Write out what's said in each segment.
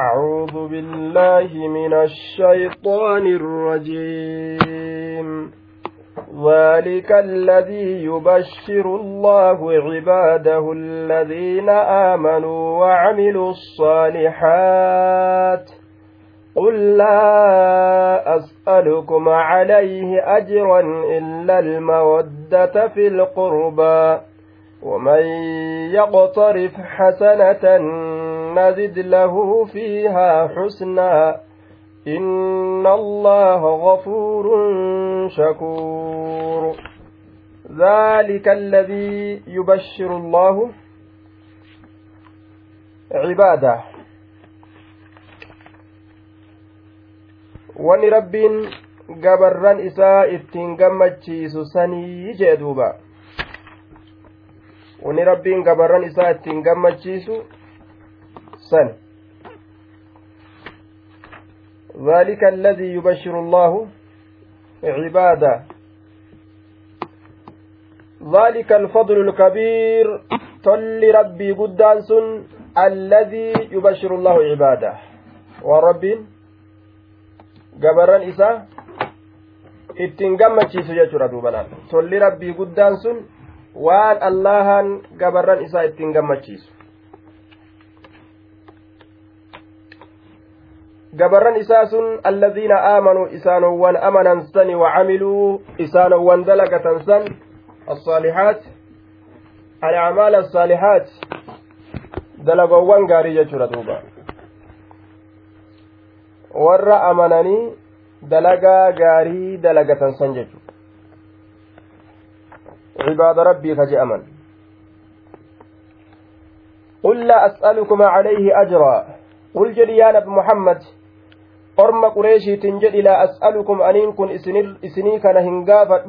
أعوذ بالله من الشيطان الرجيم. ذلك الذي يبشر الله عباده الذين آمنوا وعملوا الصالحات. قل لا أسألكم عليه أجرا إلا المودة في القربى. ومن يقترف حسنة نزد له فيها حسنا. إن الله غفور شكور. ذلك الذي يبشر الله عباده. wani rabbiin gabarran isaa ittiin gammachiisu duuba wani rabbiin gabarran isaa ittiin gammachiisu san ذلك الذي يبشر الله عباده ذلك الفضل الكبير تل ربي قدانس الذي يبشر الله عباده ورب isaa ittiin gammachiisu jechuudha duubanaan tolli rabbii guddaan sun waan allahan gabarran isaa ittiin gammachiisu gabarran isaa sun alladiina aamanuu isaanowwan amanan sani wacamiluu isaanowwan dalagatan san الصالحات الأعمال الصالحات dalagowwan gaarii jechuudha duuba warra amananii dalagaa gaarii dalagatan san jechu rabbii ka je'aman قل لا أسألكم عليه أجرا. قل جل يا نبي محمد أرم قريشي تنجد لا أسألكم أن كن إسني كان هنغافة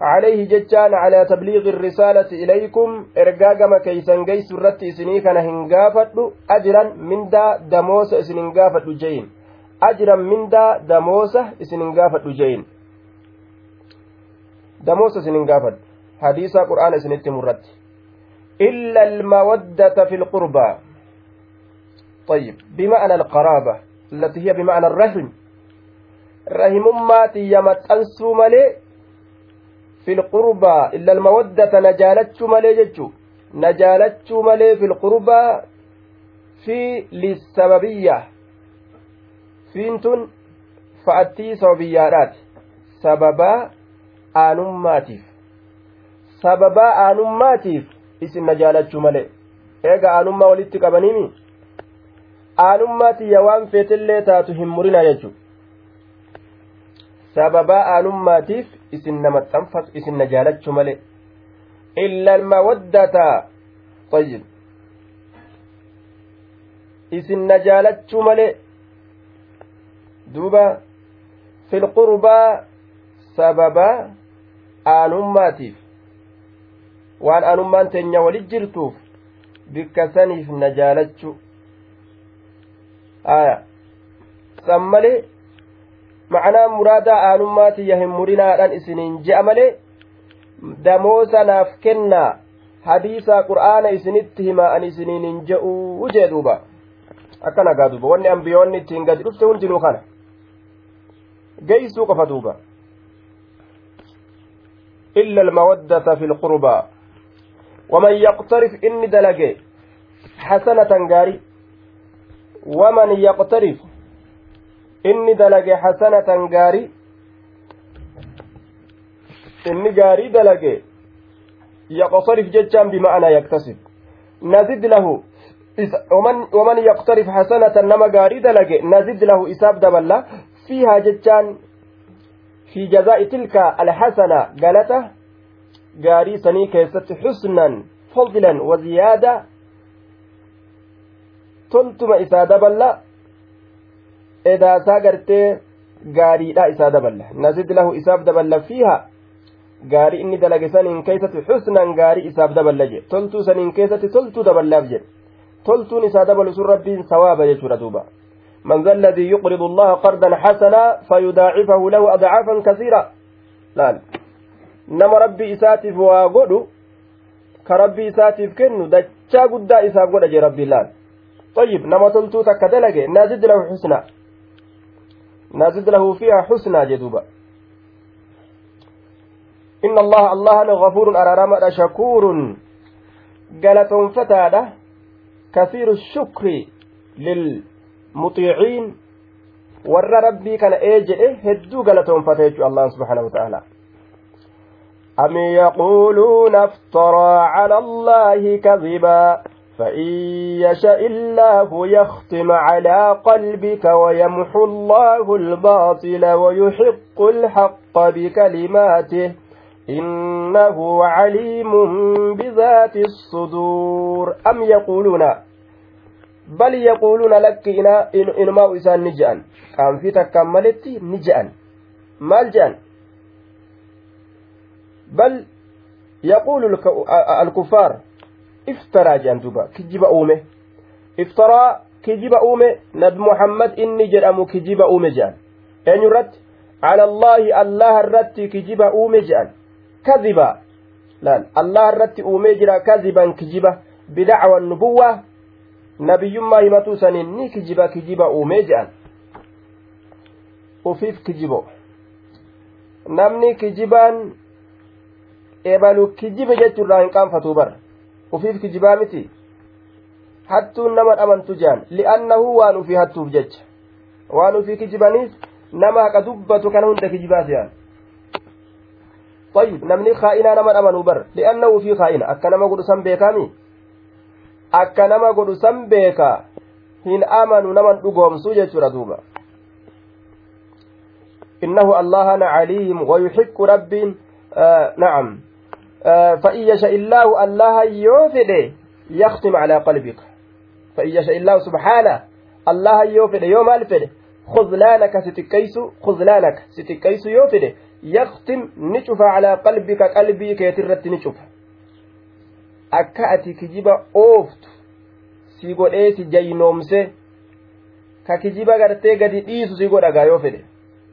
عليه ججان على تبليغ الرسالة إليكم. إرقاقما كيسان جيس الرت إسني كان هنغافة أجرا من دا دموس إسن هنغافة جين. mindaa damoosa isinin gaafadhu jeeyin damoosa isinin gaafadhu hadiisa qur'aana isinitti murratti إلا المودة في القربى. طيب بمعنى القرابة التي هي بمعنى الرحم. رحمماتي يمتأنسو ملي في القربى. إلا المودة نجالتشو ملي جتشو. نجالتشو ملي في القربى في للسببية. fiintun fa'attii sababiyyaadhaati sababaa aanummaatiif sababaa aanummaatiif isin na jaalachuu malee. Eega aanummaa walitti qabaniimi? Aanummaatiyya waan feetillee taatu hin murinaa jechuu sababaa aanummaatiif isin na maxxanfatu isin na jaalachuu malee. Illa almawaddata tayyib. Isin na jaalachuu malee. Duuba filqurbaa sababa aanummaatiif waan aanummaan teenya walit jirtuuf bikka saniif na jaalachu aya san malee macnaan muraadaa aanummaatiyya hin murinaadhaan isiniin je'a malee damoosa naaf kennaa hadiisaa qur'aana isinitti himaa an isiniin hin je'uu jee duuba akkana gaa duuba wanni ambiyoonni ittiin gadi dhufte hundinuu kana geeysuu qofa duuba إلا المودة في القربى waman yaqtarif inni dalage xasanatan gaari waman yaqtarif inni dalage xasanatan gaari inni gaarii dalage yaqtarif jechaan bima'anaa yaktasib nazid lahu waman yaqtarif xasanatan nama gaarii dalage nazid lahu isaaf daballa fiihaa jechaan fi jazaa'i tilka alxasana galata سني كيست حسنا فضلا وزيادة تلتم إسادة بلا إذا ساقرت قاري لا إسادة بلا نزد له إساب دبلا فيها gaarii inni dalage saniin keessatti xusnan gaarii isaaf daballa je toltuu saniin keessatti toltuu daballaaf jedhe toltuun isaa dabalu sun rabbiin sawaaba jechuudha duuba من ذا الذي يقرض الله قرضا حسنا فيضاعفه له أضعافا كثيرة لا نما ربي إساتف واغدو كربي إساتف كنو دجا قد إسا قد جي ربي لال طيب نما تلتو تكدلج نازد له حسنى نازد له فيها حسنى جدوبا إن الله الله غفور أرارما شكور قالتهم فتادة كثير الشكر للمطيعين rabbii kana ee jedhe hedduu galatoonfata jechuu allah subxaanahu wataaalaa أم يقولون افترى على الله كذبا فإن يشاء الله يختم على قلبك ويمحو الله الباطل ويحق الحق بكلماته إنه عليم بذات الصدور أم يقولون بل يقولون لك إنما إسان نجأن؟ كان في تكملت نجأن؟ مال جأن؟ بل يقول الكفار افترى جان دوبا كجب أومه. افترى كجب أومه. نبي محمد إني جرأم كجب أومه جان. أن يرد؟ على الله الله الرد كجب أومه جان. كذبا. لا الله الرد أومه جرأ كذبا كجبا بدعوى النبوة. nabiyyummaa himatuu saniin ni kijiba kijiba uumee jedhan ufiif kijibo namni kijibaan ebalu kijibe jechuurraa hin qaanfatuu bara ufiif kijibaa miti hattuun nama dhamantu jedhan li'annahu waan ufii hattuuf jecha waan ufii kijibaniif nama haqa dubbatu kana hunda kijibaa se'an طيب namni kaa'inaa nama dhamanuu bar li'annahu ufii kaa'ina akka nama godhu san beekaami akka nama godhu san beeka hin amanu naman dhugoomsuu jechuudha duuba إنه الله عليم ويحق رب آه نعم آه فإن يشاء الله الله يوفد يختم على قلبك فإن يشاء الله سبحانه الله يوفد يوم الفد خذلانك ستكيس خذلانك ستكيس يوفد يختم نشف على قلبك قلبي كيترت نشف akka ati kijiba ooftu si godhee si jaynoomse ka kijiba gartee gadi dhiisu si godhagaa yoo fedhe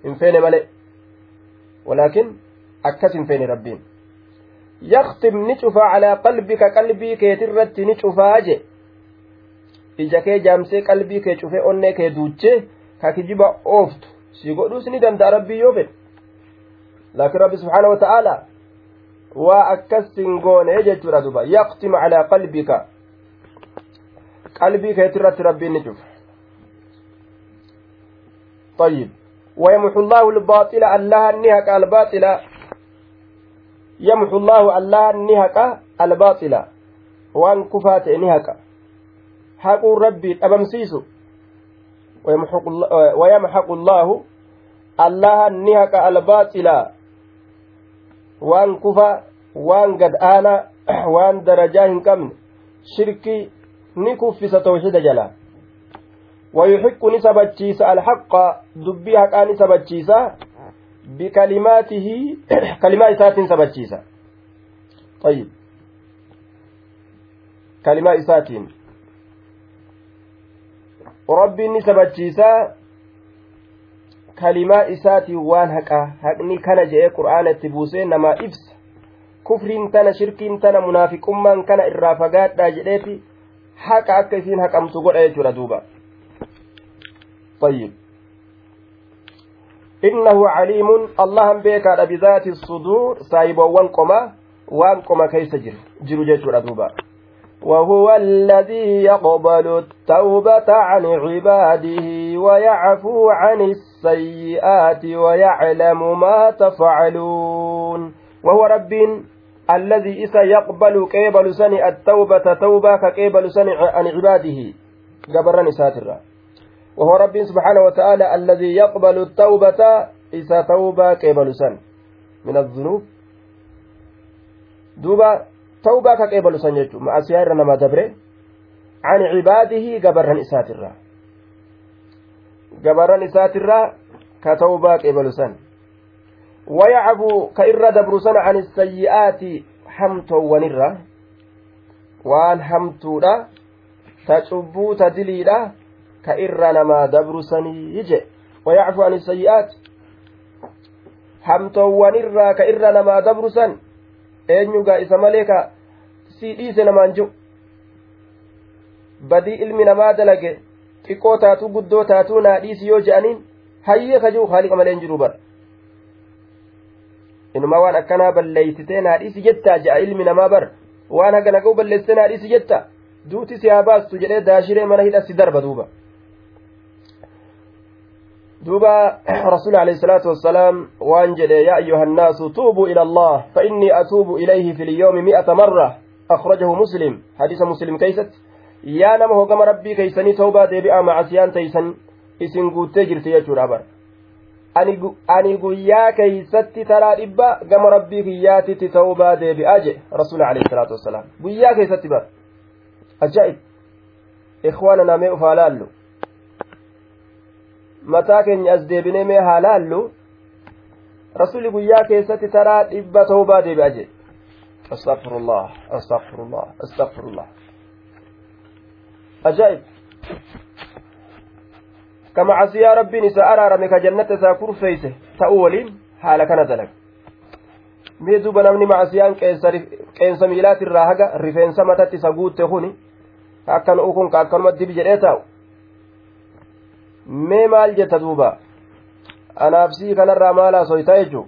hin feene male walaakin akkas hin feene rabbiin yaktim ni cufaa calaa qalbika qalbii keetirratti ni cufaa je ija kee jaamsee qalbii kee cufee onnee kee duuchee ka kijiba ooftu si godhuus ni danda'a rabbii yoo fedhe laakiin rabbi subxaana wa ta'aalaa waa akkas hin goone jechuudha duba yaqtim calaa qalbika qalbii keetirratti rabbiin ni cufa طيب ويمحو الله الباطل الله النهك الباطل يمحو الله الله النهك الباطل وأن كفات نهك. حق ربي أبمسيس ويمحق الله الله النهك الباطل waan gad aanaa waan darajaa hin qabne shirkii ni kuffisa tawxida jala ويحق نسبتشيس الحق. دبي حقا نسبتشيسا بكلماته كلمات إسات نسبتشيسا طيب كلمات إسات ربي نسبتشيسا kalimaa isaatiin waan haqaa haqni kana je'ee qur'aana itti buusee namaa ibsa kufriin tana shirkiin tana munaafiqummaan kana irraa fagaadhaa jedheeti haqa akka isiin haqamtu godha jechuudha duuba طيب إنه عليم. الله بيكا بذات الصدور. سايبا وانقما وانقما كيس جر جر جيتو دوبا. وهو الذي يقبل التوبة عن عباده ويعفو عن السيئات ويعلم ما تفعلون. وهو rabbi الذي isa يقبل qeebalu san التوبة tawbaa ka qeebalu san عن عباده. gabrini isaatirraa وهو rabbi سبحانه وتعالى الذي يقبل التوبة isa tawbaa qeebalu san من الذنوب دوبا qeebalu san jechuun ma'asiyaa irra nama dabre an cibaadihi gabarran isaatirraa gabarran isaatirraa ka tawbaa qeebalu san wayacfu ka irra dabru sana an sayyi'aati hamtoowwanirra waan hamtuudha ta cubbuu ka irra namaa dabru sanii je wayacfu an sayyi'aati hamtoowwanirraa ka irra namaa dabru san eenyugaa isa malee ka sii dhiise namaan jiru badii ilmi namaa dalage xiqqoo taatuu guddoo taatuu naa dhiisi yoo je'aniin hayyee kajuu haaliqa malee hin jiru bara inuma waan akkanaa balleeysitee naa dhiisi jettaa je'a ilmi namaa bara waan haga naga'u balleessitee naa dhiisi jetta duuti si haa baastu jedhee daashiree mana hidhasi darba duuba دوبا رسول عليه الصلاة والسلام وانجل يا أيها الناس توبوا إلى الله فإني أتوب إليه في اليوم مئة مرة أخرجه مسلم حديث مسلم كيست يا نمه كما ربي كيسني توبة ديبئة مع سيان تيسن guuttee jirti jechuudha bara ani guyyaa keeysatti taraa dhibba gama rabbii kiyyaatitti ta'uu baa deebi'aa jedhe rasuula alayhi salaatu wassalaam guyyaa keessatti bara ajaa'ib ikhwaana namee ufaa laallu mataa keenya as deebinee mee haa laallu rasuli guyyaa keessatti taraa dhibba ta'uu baa deebi'a jedhe astaghfirullah astaghfirullah astaghfirullah. Ajaa'ib. Kama casiyaa rabbiin isa araarame ka jannata isaa kurfeeyse ta'uu waliin haala kana dalag mee duuba namni macasiyaan qeensa miilaatirraa haga rifeensa matatti isa guutte kuni akkan ukun ka akkanuma dib jedhee taa'u mee maal jetta duuba? Anaafsii kanarraa maalaa soyta jechuu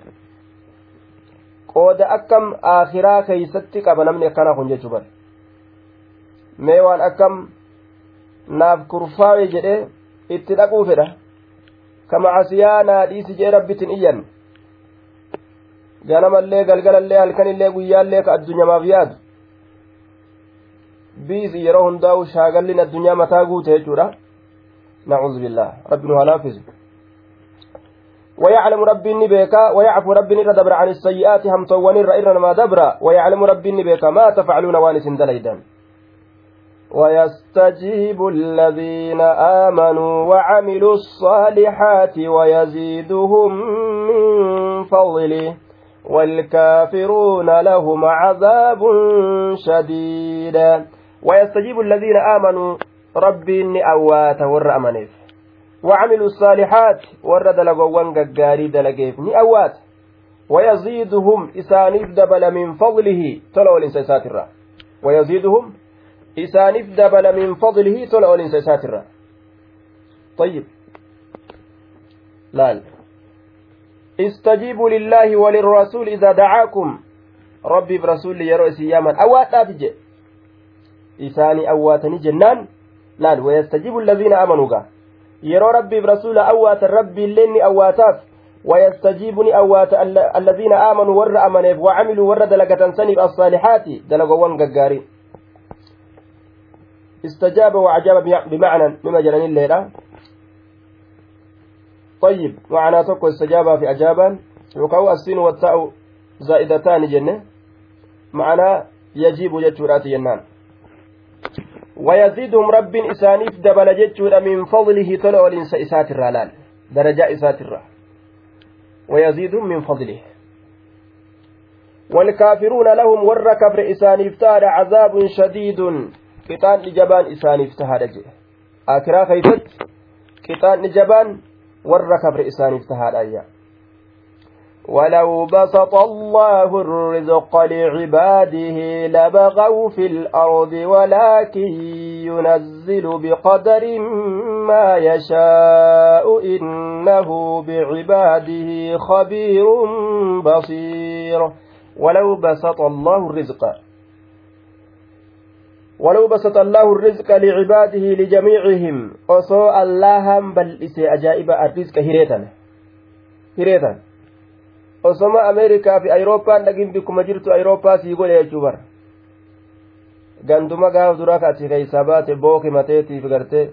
qooda akkam aakiraa keeysatti qaba namni akkana kun jechuu bare mee waan akkam naaf kurfaawe jedhee itti dhaquu fedha. Kama asiyaa naa dhiisi jee rabbitin iyyan. Ganamallee galgalallee halkanillee guyyaallee ka addunyamaaf yaadu. Biisi yeroo hundaa'u shaagallin addunyaa mataa guute jechuudha billah rabbi nu halaafisu ويعلم ربي نبيكا ويعفو ربي ندبر عن السيئات هم تواني رئيرنا ما دبر. ويعلم ربي نبيكا ما تفعلون وانس دليدا. ويستجيب الذين آمنوا وعملوا الصالحات ويزيدهم من فضله والكافرون لهم عذاب شديد. ويستجيب الذين آمنوا ربي أوات ور أمنيف وعملوا الصالحات ور دلقوان ققاري دلقيف. ني أوات. ويزيدهم إسانيف دبل من فضله. طلعوا الإنسان ويزيدهم isaaniif dabala min fadlihi tola olinsa isaatirra طيب. laal استجيبوا لله وللرسول إذا دعاكم. ربي برسول يرو سياما. أواتات جي. إساني أواتني جنان. Laal ويستجيب الذين آمنوا yeroo rabbiif rasuula awwaatan rabbiin leenni awwaataaf ويستجيبني أوات الذين آمنوا ور أمنيف وعملوا ور دلقة سنيف الصالحات دلقوان ققاري. استجاب وعجاب بمعنى مما جلن الليلة. طيب معنى تكو استجاب في أجابا. وكو السين والتاء زائدتان جنة. معنى يجيب جتشورات ينان ويزيدهم رب إسانيف دبل جتشور من فضله طلع الإنس إسات الرلال درجة إسات الرا. ويزيدهم من فضله. والكافرون لهم ور كفر إسانيف تار عذاب شديد. isaaniif tahaadha jedhe akiraa keeysatti qixaanni jabaan warra kabre isaaniif tahaadha ayya ولو بسط الله الرزق لعباده لبغوا في الأرض ولكن ينزل بقدر ما يشاء إنه بعباده خبير بصير. ولو بسط الله الرزق ولو بسط الله الرزق لعباده لجميعهم osoo allahan bal'ise ajaa'iba arrizqa hireetan hireetan osoma ameerikaa fi ayirooppaan dhagin bikkuma jirtu ayirooppaa sii godhe jechuu bara ganduma gaaf duraa ka ati keeysaa baate booke mateetiif gartee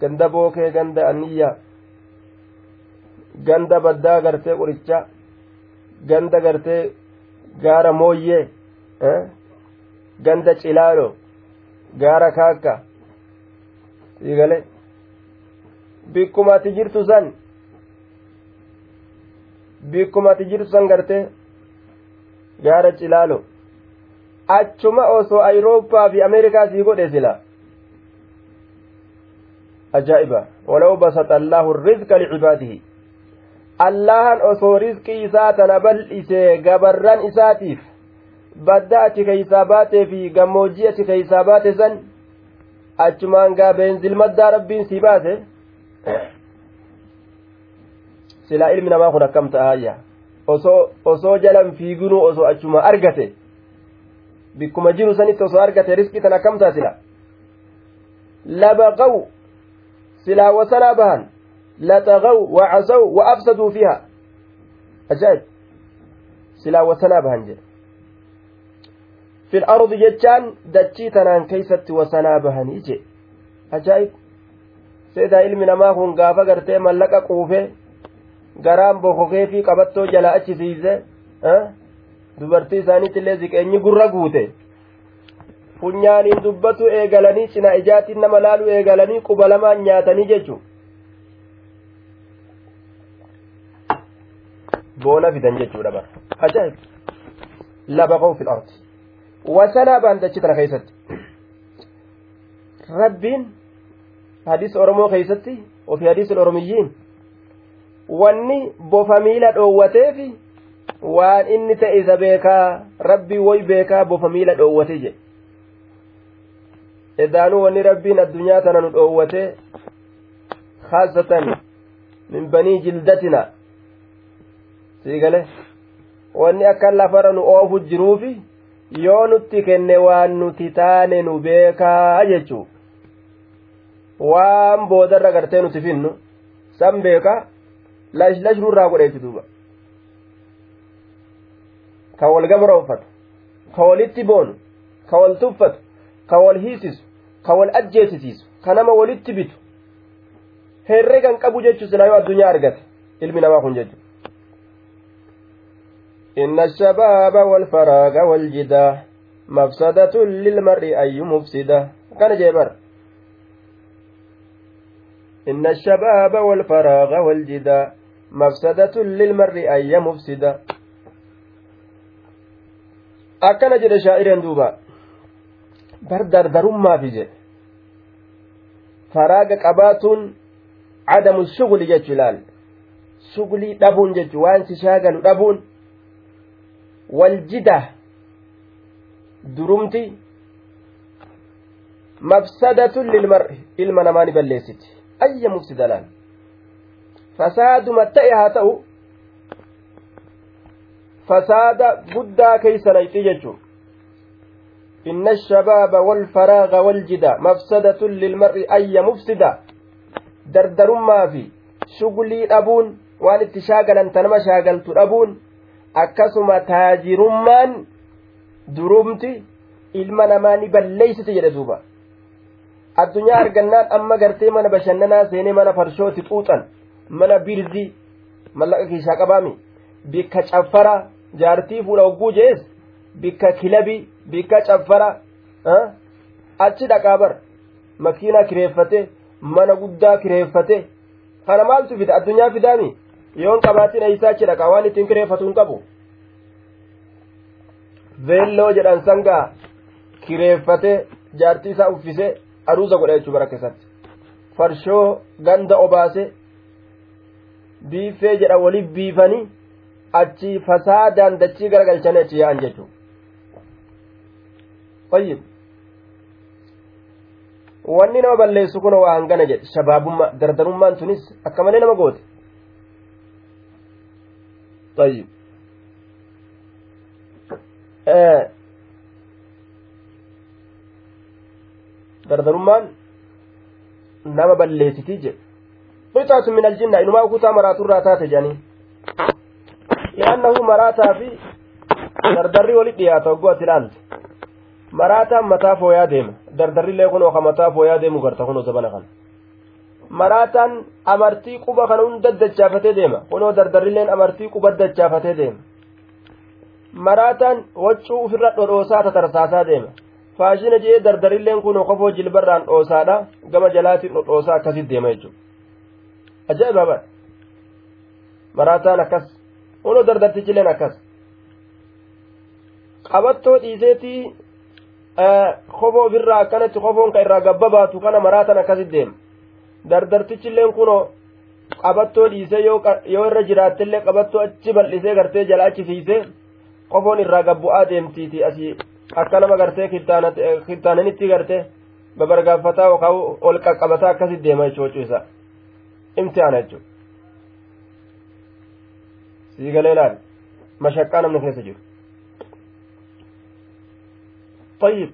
ganda bookee ganda aniyya ganda baddaa gartee qoricha ganda gartee gaara mooyyee ganda cilaalo gaara kaakka siigale bikkumati jirtu san bikkumati jirtu san garte gaara cilaalo achuma osoo ayirooppaa fi ameerikaa sii godhe sila ajaa'iba walaw basata allaahu rizqa licibaadihi allahan osoo rizqii isaa tana bal'isee gabarran isaatiif badda ati keeysaa baatee fi gammoojjii ati keeysaa baate san achumaan gaa beenzilmaddaa rabbiin sii baase silaa ilmi namaa kun akkam ta'aayya osoo jalan fiigunuu osoo achuma argate bikkuma jiru sanitti osoo argate riskii tan akkam ta'a sila labaqaw silaa wasanaa bahan laxaqaw wacasaw wa afsaduu fiiha ajaa'ib silaa wasanaa bahan jedhe fil ardi jechaan dachii tanaan keeysatti wasanaa bahanii jedhe ajaa'ib seedaa ilmi namaa kun gaafa gartee mallaqa quufee garaan bokokee fi qabattoo jala achisiise dubartii isaaniitti illee ziqeenyi gurra guute funyaaniin dubbatu eegalanii cina ijaatiin nama laalu eegalanii quba lamaan nyaatanii jechu boona fidan jechuudha bara ajaa'ib labaqaw fil ardi wasanaa baan dachi tana keessatti rabbiin hadiis oromoo keessatti ofi hadiis oromiyyiin wanni bofa miila dhoowwateefi waan inni ta'e isa beekaa rabbii woy beekaa bofa miila dhoowwate jedhe edaanuu wanni rabbiin addunyaa tana nu dhoowwate khaasatan min banii jildatina. Siigale wanni akkan lafarra nu oofu jiruufi yoo nutti kenne waan nuti taane nu beekaa jechuu. Waan boodarra gartee nuti finnu san beekaa? Lash lash nurraa godheechu duuba ka wal gabroonfatu ka walitti boonu ka wal tuffatu ka wal hiisisu ka wal ajjeesisiisu ka nama walitti bitu herregan qabu jechuu silaa yoo addunyaa argate ilmi namaa kun jechu إن الشباب والفراغ والجدة مفسدة للمرء أي مفسدة كان جبر إن الشباب والفراغ والجدة مفسدة للمرء أي مفسدة akkana jedhe shaa'ireen duuba bar dardarummaaf jedhe faraaga qabaatuun cadamu shuguli jechu ilaal shugulii dhabuun jechu waan si shaagalu dhabuun waljida durumti mafsadatun lilmar'i ilma namaa ni balleessiti ayya mufsida laal fasaaduma ta'e haa ta'u fasaada guddaa keeysa nayxi jechuun inna shabaaba walfaraaga waljida mafsadatun lilmar'i ayya mufsida dardarummaa fi shugulii dhabuun waan itti shaagalan tanama shaagaltu dhabuun akkasuma taajirummaan durumti ilma namaa ni balleeysite jedhe duuba addunyaa argannaan amma gartee mana bashannanaa seenee mana farshooti xuuxan mana birzii mallaqa kiishaa qabaami bikka caffara jaartii fuudha hogguu jees bikka kilabii bikka caffara achi dhaqaa bar makiinaa kireeffate mana guddaa kireeffate. Kana maaltu fida? Addunyaa fidaami yoon qabaatiin eeysaa achi dhaqaa waan ittiin kireeffatu hin qabu. Veelloo jedhan sangaa kireeffate jaartii isaa uffise aruuza godha jechuu bara keessatti. Farshoo ganda obaase biiffee jedha waliif biifanii achi fasaadaan dachii garagalchanii achi yaa'an jechuudha. Wanni nama balleessu kun waa hangana jedhe shabaabummaa dardarummaan tunis akka malee nama goote. Fayyid. Dardarummaan nama balleessitii jedhe. Qixaatu min aljinna inumaa kutaa maraaturraa taate jedhanii. li'annahu maraataa fi dardarri walitti dhiyaata hogguu ati ilaalte maraataan mataa fooyaa deema. Dardarrillee kun oka mataa fooyaa deemu garta kunoo zabana kana. Maraataan amartii quba kana hunda dachaafatee deema. Kunoo dardarrilleen amartii quba dachaafatee deema. Maraataan waccuu ufirra dhodhoosaa tatarsaasaa deema. Faashina jee dardarilleen kun kofoo jilbarraan dhoosaadha. Gama jalaatiin dhodhoosaa akkasit deema ajaa'iba maraataan akkas kunoo dardartichileen akkas qabattoo dhiiseetii kofoo ofirraa akkanatti kofoon ka irraa gabbabaatu kana maraatan akkasit deema. Dardartichilleen kunoo qabattoo dhiisee yoo irra jiraattellee qabattoo achi bal'isee gartee jala achi fiisee qofoon irraa gabbu'aa deemtiiti asii akka nama gartee kittaananitti gartee babargaaffataa yookaan ol qaqqabataa akkasitti deema jechuudha isa imtihaana jechuudha sii galee laal mashaqqaa namni keessa jiru. طيب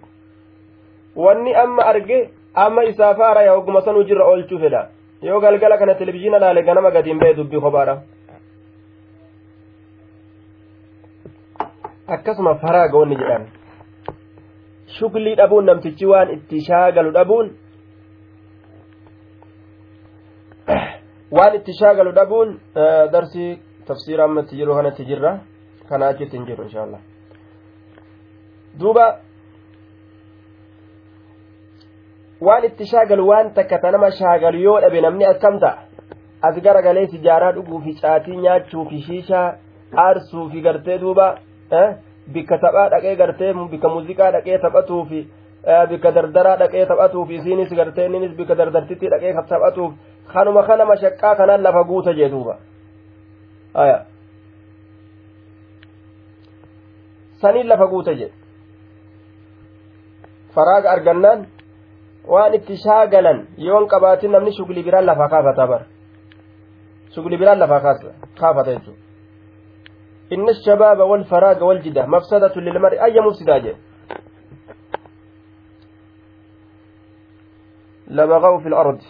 wanni amma arge amma isaa faara yaa ogguma sanuu jirra oolchuu fedha yoo galgala kana televizhiina laale ganama gadiin ba'e dubbii kophaadha akkasuma faraaga wanni jedhan shuglii dhabuun namtichi waan itti shaagalu dhabuun waan itti shaagalu dhabuun darsii tafsiira ammatti jiru kanatti jirra. Kanaa achitti hin jiru insha allah duuba waan itti shaagalu waan takka ta nama shaagalu yoo dhabe namni akkam ta'a? As garagalee sijaaraa dhuguu fi caatii nyaachuu fi shiishaa aarsuu fi gartee duuba bikka taphaa dhaqee gartee bikka muuziqaa dhaqee taphatuu fi bikka dardaraa dhaqee taphatuu fi gartee innis bikka dardartitti dhaqee taphatuuf kanuma kana mashaqqaa kanaan lafa guuta jee duuba saniin lafa guuta jee faraaga argannaan waan itti shaagalan yoon qabaatin namni shugli biraan lafaa kaafata bar shugli biraan lafaa kaafata jechuudha إن الشباب والفراغ والجدة مفسدة للمرء أي مفسدة جي لبغوا في الأرض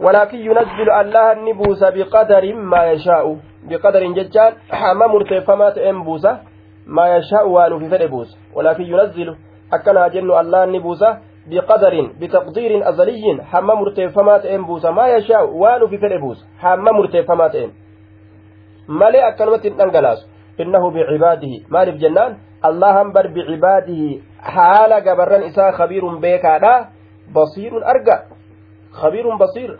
ولكن ينزل الله النبوس بقدر ما يشاء. بقدر ججان حما مرتفمات انبوسة ما يشاء وأنو في فدبوس ولكن ينزل أكنا جن الله النبوس بقدر بتقدير أزلي حما مرتفمات انبوسة ما يشاء وأنو في فدبوس حما مرتفمات ان malee akkanumatti hin dhangalaasu innahu bicibaadihi maaliif jennaan allahan bar bicibaadihi haala gabarran isaa khabiirun beekaadha basiirun khabiirun basiir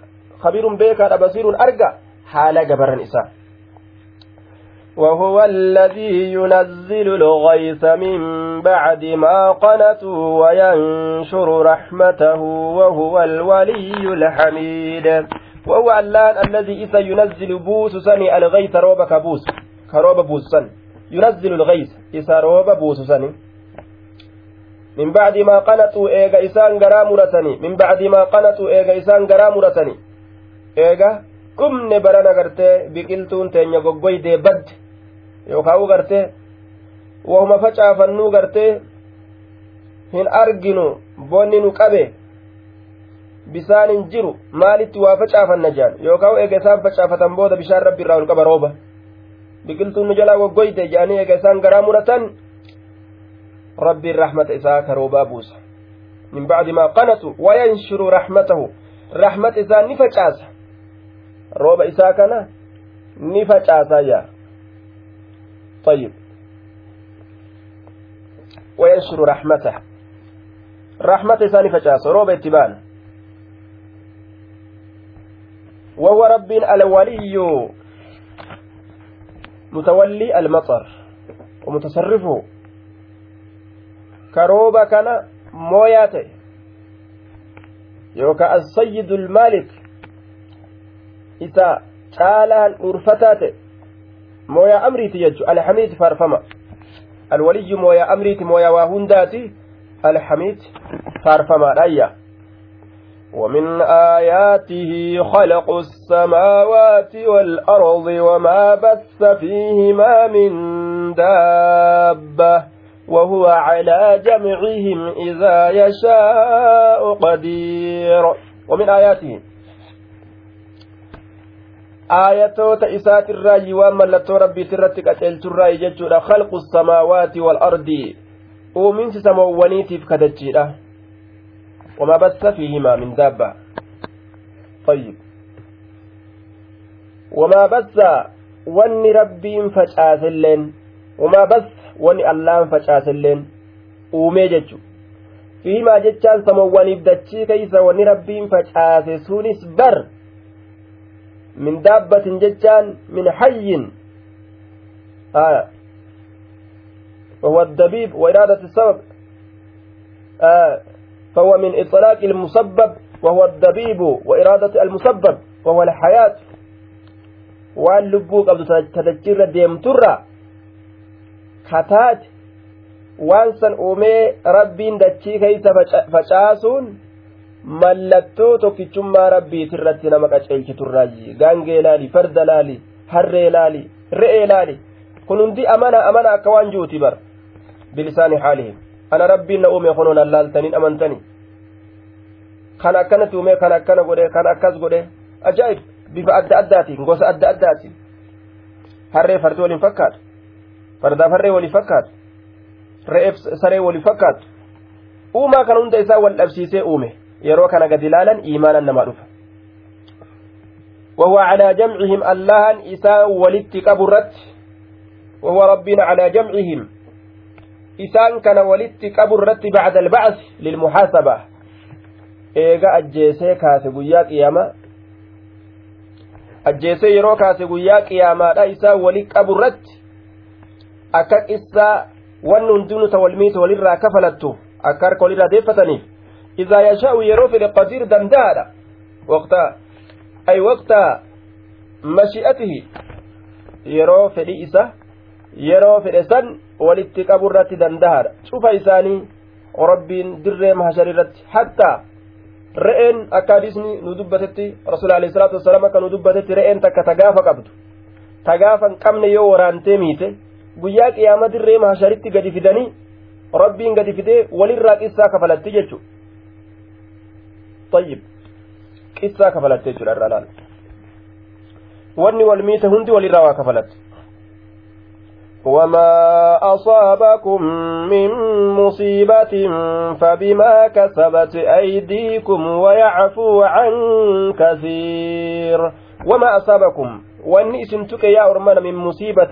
khabiirun beekaadha basiirun arga haala gabarran isaa وهو الذي ينزل الغيث من بعد ما قنتوا وينشر رحمته وهو الولي الحميد. وهو اللان الذي إذا ينزل بوس سني الغيث روب كبوس كروب بوس سن. ينزل الغيث إذا روب بوس سني min bacdi maa qanaxuu eega isaan garaa muratanii min bacdi maa qanaxuu eega isaan garaa muratanii eega qubne baran agartee biqiltuun teenya goggoydee badde. Yookaan u gartee wahuma facaafannuu gartee hin arginu boonni nu qabe bisaan hin jiru maalitti waa facaafanna jaan? Yookaan eega isaan facaafatan booda bishaan rabbi irraa ol qaba rooba. Biqiltuun nu jalaa goggoyde jaanii eega isaan garaa muratan ka roobaa buusa min bacdi maa qanatu wayanshuru rahmatahu rahmat isaa ni facaasa rooba isaa kana ni facaasaa yaa طيب وينشر رحمته رحمة ثاني فجاس روب اتبان وهو رب الولي متولي المطر ومتصرفه كروبا كان موياته يوكا السيد المالك إذا caalaan urfataate mooyaa amriiti jechu alhamiid faarfama alwaliyyu mooyaa amriiti mooyaa waa hundaati alhamiid faarfamaadhaayya ومن آياته خلق السماوات والأرض وما بث فيهما من دابة وهو على جمعهم إذا يشاء قدير. ومن آياته. آياته تأسات الرأي وما لتربي ترتك أتلت الرأي جد خلق السماوات والأرض. ومن سموانيت في كدجيرة وما بث فيهما من دابة. طيب. وما بث. وني ربي فجأة وما بث. Wanni allaan facaasilleen uumee jechu fiihimaa jechaan samoowwaniif dachii keeysa wanni rabbiin facaase sunis bar min daabbatin jechaan min hayyin آية وهو الدبيب وإرادة السبب آه فهو من إطلاق المسبب وهو الدبيب وإرادة المسبب وهو الحياة waan lubbuu qabdu tadachirra kataate waan san uumee rabbiin dachii keeysa facaasuun mallattoo tokkichummaa rabbiitirratti nama qaceelchiturraayi gaangee laali farda laali harree laali re'ee laali. Kun hundi amana amana akka waan juuti bar bilisaani haalihim ana rabbiin na uume kunuun allaaltaniin amantanii? Kan akkanatti uume kan akkana godhe kan akkas godhe ajaa'ib. Bifa adda addaatiin gosa adda addaatiin. Harree fardi waliin fakkaatu fardaaf harree waliin fakkaatu re'eef saree waliin fakkaatu uumaa kan hunda isaa wal dhabsiisee uume yeroo kana gad ilaalan iimaanan namaa dhufa وهو على جمعهم اللهن إساء ولدت كبرت وهو ربنا على جمعهم إسان كان ولدت كبرت بعد البعث للمحاسبة إيغا أجيسي كاسي قيا قيامة أجيسي يرو كاسي قيا قيامة لا إساء ولد كبرت أكاك إساء ونن دون والميت وللرا كفلته أكارك وللرا ديفتني إذا يشاء يرو في القدير دندادا وقتا أي وقت مشيئته yeroo fedhii isa yeroo fedhe san walitti qabu irratti dandahadha cufa isaanii rabbiin dirree mahashar irratti hattaa re'een akka hadisni nu dubbatetti rasuul alayhi salaatu wasalaam akka nu dubbatetti re'een takka tagaafa qabdu tagaafa hin qabne yoo waraantee miite guyyaa qiyaama dirree mahasharitti gadi fidanii rabbiin gadi fidee walirraa qissaa kafalatti jechu tayyib qissaa kafalatte jechuudha irraa laala wanni wal miite hundi walirraa waa kafalatte وما أصابكم من مصيبة فبما كسبت أيديكم ويعفو عن كثير وما أصابكم واني سنتك يا أرمان من مصيبة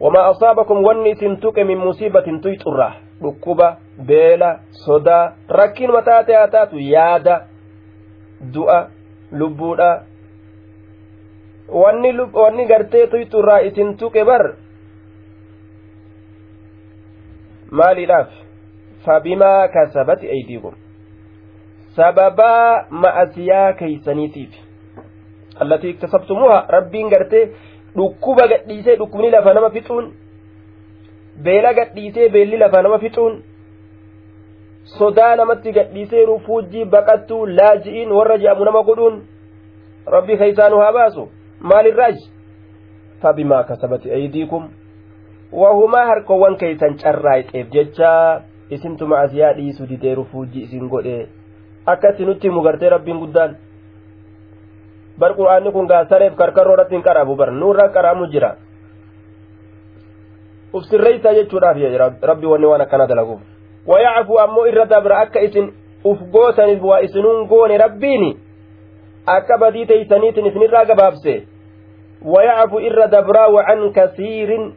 wamaa asaabakum wanni isin tuqe min musiibatin tuy xurra dhukkuba beela sodaa rakkiinuma taate haa taatu yaada du'a lubbuudha wanni gartee tuy xurraa isin tuqe bar maaliidhaaf fabimaa kasabati aydiikum sababaa ma'asiyaa keeysaniitiif allatii iktasabtumuha rabbiin gartee dhukkuba gadhiisee dhukkubni lafa nama fixuun beela gadhiisee beelli lafa nama fixuun sodaa namatti gadhiisee rufuujjii baqattuu laaji'iin warra je'amu nama godhuun rabbii keeysaanu haa baasu? Maalirraaj fabimaa kasabati aydiikum. Wahumaa harkowwan keeysan carraayxeef jecha isintu ma'asiyaa dhiisu didee rufuujjii isin godhe akkatti nutti mugartee rabbiin guddaan bar qur'aanni kun gaasareef karkarroo irratti hin qaraabu bar nuurra qaraamu jira. Uf sirreeysaa jechuudhaaf rabbi wanni waan akkana dalaguuf. Wayacafu ammoo irra dabra akka isin uf gootaniif waa isinuun goone rabbiini akka badii teeysaniitin isinirraa gabaabse. Wayacafu irra dabraa wacan kasiirin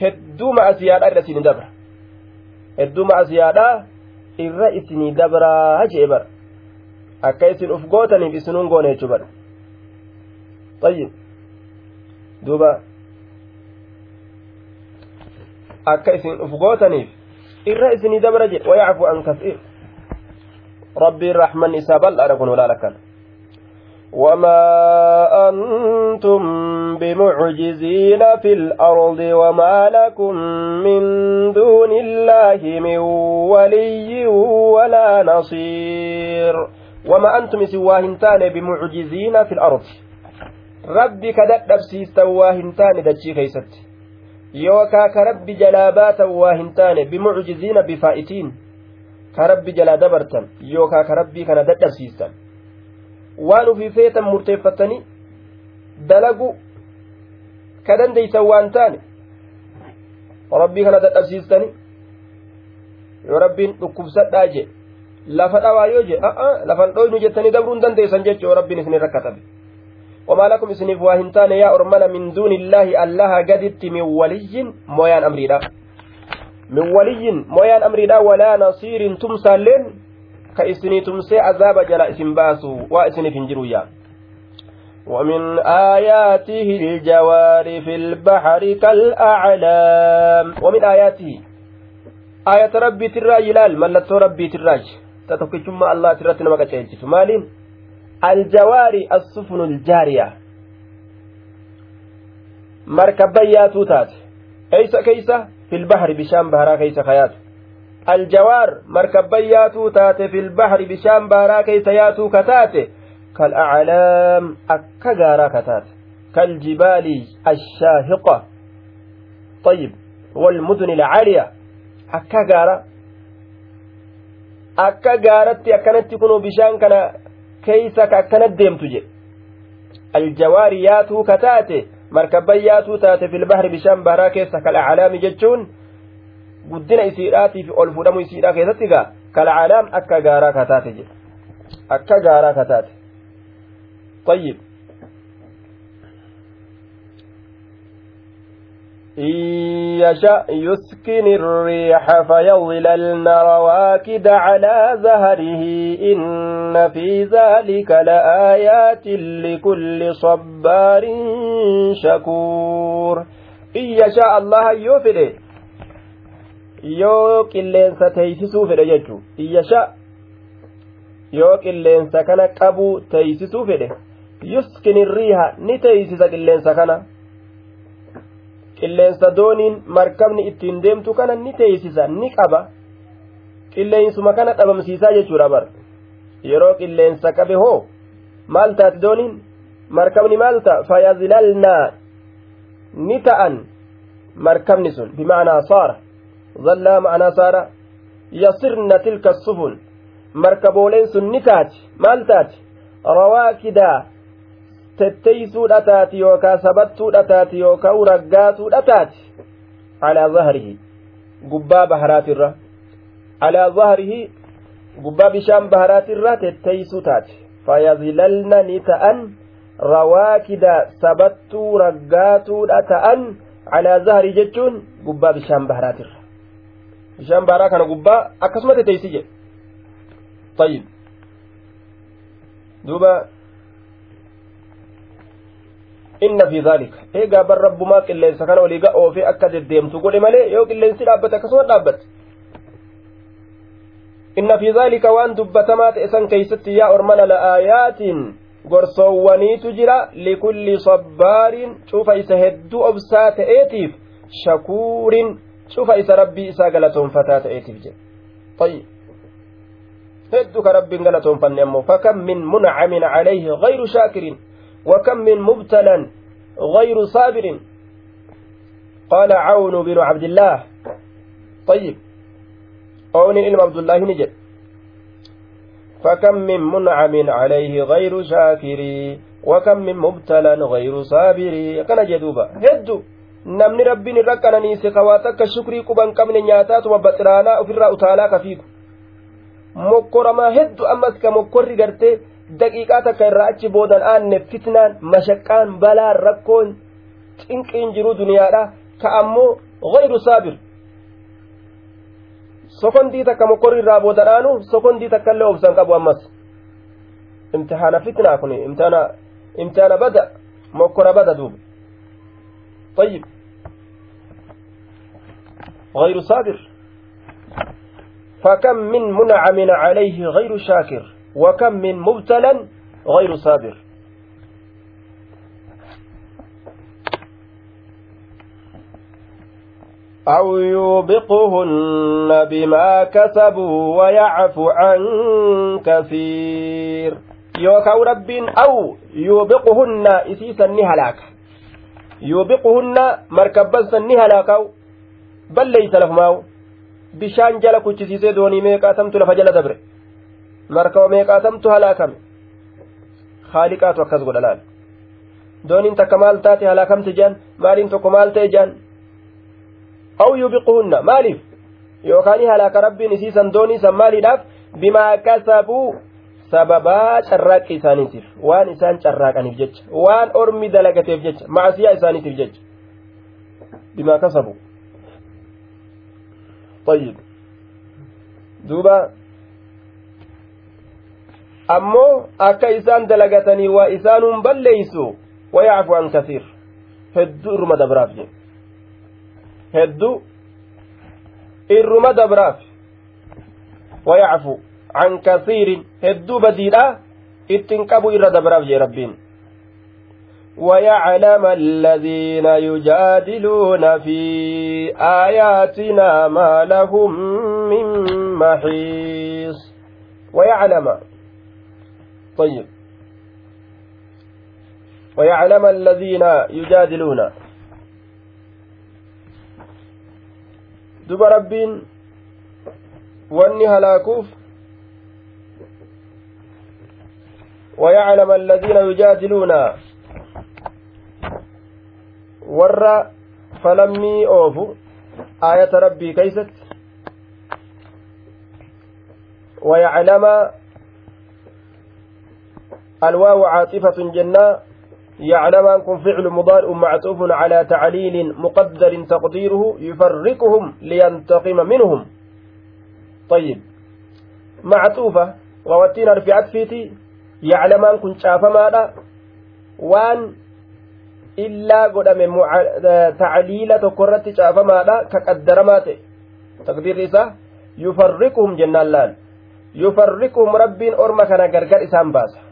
hedduuma asiyaadha irra isinii dabra. Hedduuma asiyaadha irra isinii dabraa jee bara akka isin uf gootaniif isinuun goone jechuu bara tayyib duuba akka isin uf gootaniif irra isinii dabra jedhe wayacfu an kasiir rabbiin raxman isaa bal'aadha kun olaala kana وما أنتم بمعجزين في الأرض وما لكم من دون الله من ولي ولا نصير وما أنتم سواهنتان بمعجزين في الأرض. ربي كدأب سيستواهنتان دجي كيست. يوكا كرب جلابات واهنتان بمعجزين بفائتين. كرب جلا دبرتن. يوكا كربي كان دأب سيستان waan ufii feetan murteeffatanii dalagu ka dandeeysan waan taane rabbii kana dadhabsiistanii yoo rabbiin dhukkubsadhaa je lafa dhawaa yoo je lafan dhoynu jettanii dabruun dandeeysan jechu yoo rabbiin isin rakkatabe وما لكم إسنف واهنتان يا أرمنا من دون الله الله قدت من ولي مويان أمريدا من ولي مويان أمريدا ولا نصير تمسى jala isin baasu waa isiniif hin jiru yaa. ومن آياته الجوار في البحر كالأعلام ومن آياته آية ربي تراج لال ملتو ربي تراج تتوكي الله ترات نمك تشيجت مالين الجوار السفن الجارية yaatuu taate eeysa keeysa filbahri bishaan baharaa keeysa kayaatu aljawaar markabban yaatuu taate filbahri bishaan baharaa keeysa yaatuu kataate kalaclaam akka gaaraa kataate kaljibaali ashaahiqa طيب والمدن العالية gaara akka gaaratti akkanatti kunuu bishaan kana keeysa ka akkanat deemtu jedhe aljawaari yaatuu ka taate markabban yaatuu taate filbahri bishaan baharaa keessa kalacalaami jechuun guddina isiidhaatiif ol fudhamu isiidhaa keessatti gaa kalacalaam akka gaaraa ka taate jedhe akka gaaraa ka taate طيب إن يشأ يسكن الريح فيظللن رواكد على زهره. إن في ذلك لآيات لكل صبار شكور. إن يشاء الله يفره يو كلين ستيسسو فره يجو إن يشاء يو كلين سكنك أبو تيسسو فره يسكن الريح نتيسس اللين سكنك qilleensa dooniin markabni ittiin deemtu kana ni teeysisa ni qaba qilleensuma kana dhabamsiisaa jechuudha bar yeroo qilleensa qabe hoo maal taati dooniin markabni maal ta'a fayazilalnaa ni ta'an markabni sun bima'anaa saara zallaa ma'anaa saara yasirna tilka sufun markabooleen sun ni taati maal taati rawaakidaa taati yookaa sabattuudha taati yookaa uraggaatuudha taati calaa zahrihi gubbaa baharaatirra calaa zahrihi gubbaa bishaan baharaatirra tetteeysuu taati fayazilalna ni ta'an rawaakida sabattuu raggaatuudha ta'an calaa zahrii jechuun gubbaa bishaan baharaatirra bishaan baharaa kana gubbaa akkasuma tetteeysi jedhe طيب duuba inna fi dhaalika eegaa bar rabbumaa qilleensa kana olii ga'oofee akka deddeemtu godhe malee yoo qilleensi dhaabbate akkasuma dhaabbate inna fi dhaalika waan dubbatamaa ta'e san keeysatti yaa ormana la'aayaatiin gorsoowwaniitu jira likulli sabbaarin cufa isa hedduu obsaa ta'eetiif shakuurin cufa isa rabbii isaa galatoonfataa ta'eetiif jedhe hedduu ka rabbiin galatoonfanne ammoo fakam min muncamin calayhi gayru shaakirin وكم من مبتلى غير صابر قال عون بن عبد الله طيب عون علم عبد الله نجد فكم من منعم عليه غير شاكر وكم من مبتلى غير صابر كان جدوبا هدو irra qananiise kawaa takka shukrii quban qabne nyaataatuma baxiraanaa ofirraa utaalaa kafiigu mokkoramaa hedduu ammas ka mokkorri gartee daqiiqaa takka irraa achi boodan aanne fitnaan mashaqqaan balaan rakkoon cinqiin jiru duniyaadha ka ammoo gayru saabir sokondii takka mokkorri irraa boodan aanu sokondii takka illee obsan qabu ammas imtihaana fitnaa kun imtihaana imtihaana bada mokkora bada duuba طيب غير صابر فكم من منعم عليه غير شاكر وكم من مبتلى غير صابر أو يوبقهن بما كسبوا ويعفو عن كثير يوكاو ربين أو يوبقهن إسيسا نهلاك يوبقهن مركبا نهلاكاو بل ليس لهماو bishaan jala kuchisiisee doonii meeqaatamtu lafa jala dabre markaba meeqaatamtu halaakame haaliqaatu akkas godha laal dooniin takka maal taate halaakamte jaan maaliin tokko maal ta'e jaan aw yubiquhunna maaliif yookaan halaaka rabbiin isiisan doonii san maaliidhaaf bimaa kasabuu sababaa carraaqqi isaaniitiif waan isaan carraaqaniif jecha waan ormi dalagateef jecha macasiyaa isaaniitiif jecha bimaa kasabuu طيب duuba ammoo akka isaan dalagatanii waa isaanuun balleeysu wayacfu an kasiir hedduu irruma dabraaf jedhe hedduu irruma dabraaf wayacfu an kasiirin hedduu badiidha ittin qabu irra dabraaf jee rabbiin ويعلم الذين يجادلون في آياتنا ما لهم من محيص ويعلم طيب. ويعلم الذين يجادلون. دب ربين واني هلاكوف. ويعلم الذين يجادلون. warra falammii oofu aayata rabbii keeysatti ويعلم الواو عاطفة جنة يعلم أنكم فعل مضارع معطوف على تعليل مقدر تقديره يفرقهم لينتقم منهم طيب معطوفة ووتين رفعت فيتي يعلم أنكم شافا ماذا وان illaa godhame tacliila tokko irratti caafamaadha ka qaddaramaa ta'e taqdiirri isaa yufarriquhum jennaan laal yufarriquhum rabbiin orma kana gargar isaan baasa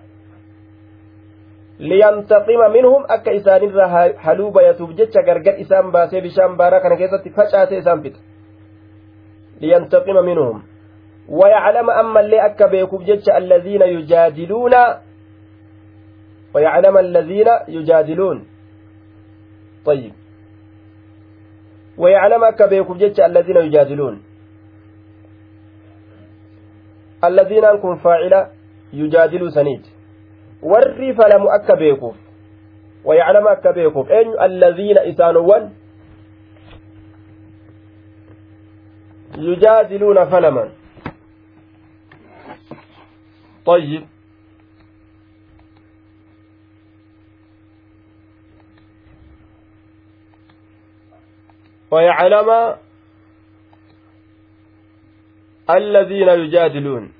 minhum akka isaanirra haluu bayatuuf jecha gargar isaan baasee bishaan baaraa kana keessatti facaasee isaan fixa liyantaqima minhum ويعلم أما اللي أكا بيكوب جتش الذين يجادلون ويعلم الذين يجادلون طيب ويعلم أكا بيكم جتش الذين يجادلون الذين أنكم فاعلة يجادلوا سنيد warri falamu akka beekuuf wayaclama akka beekuuf eenyu allaziina isaanowwan yujaadiluuna falaman طيب ويعلم الذين يجادلون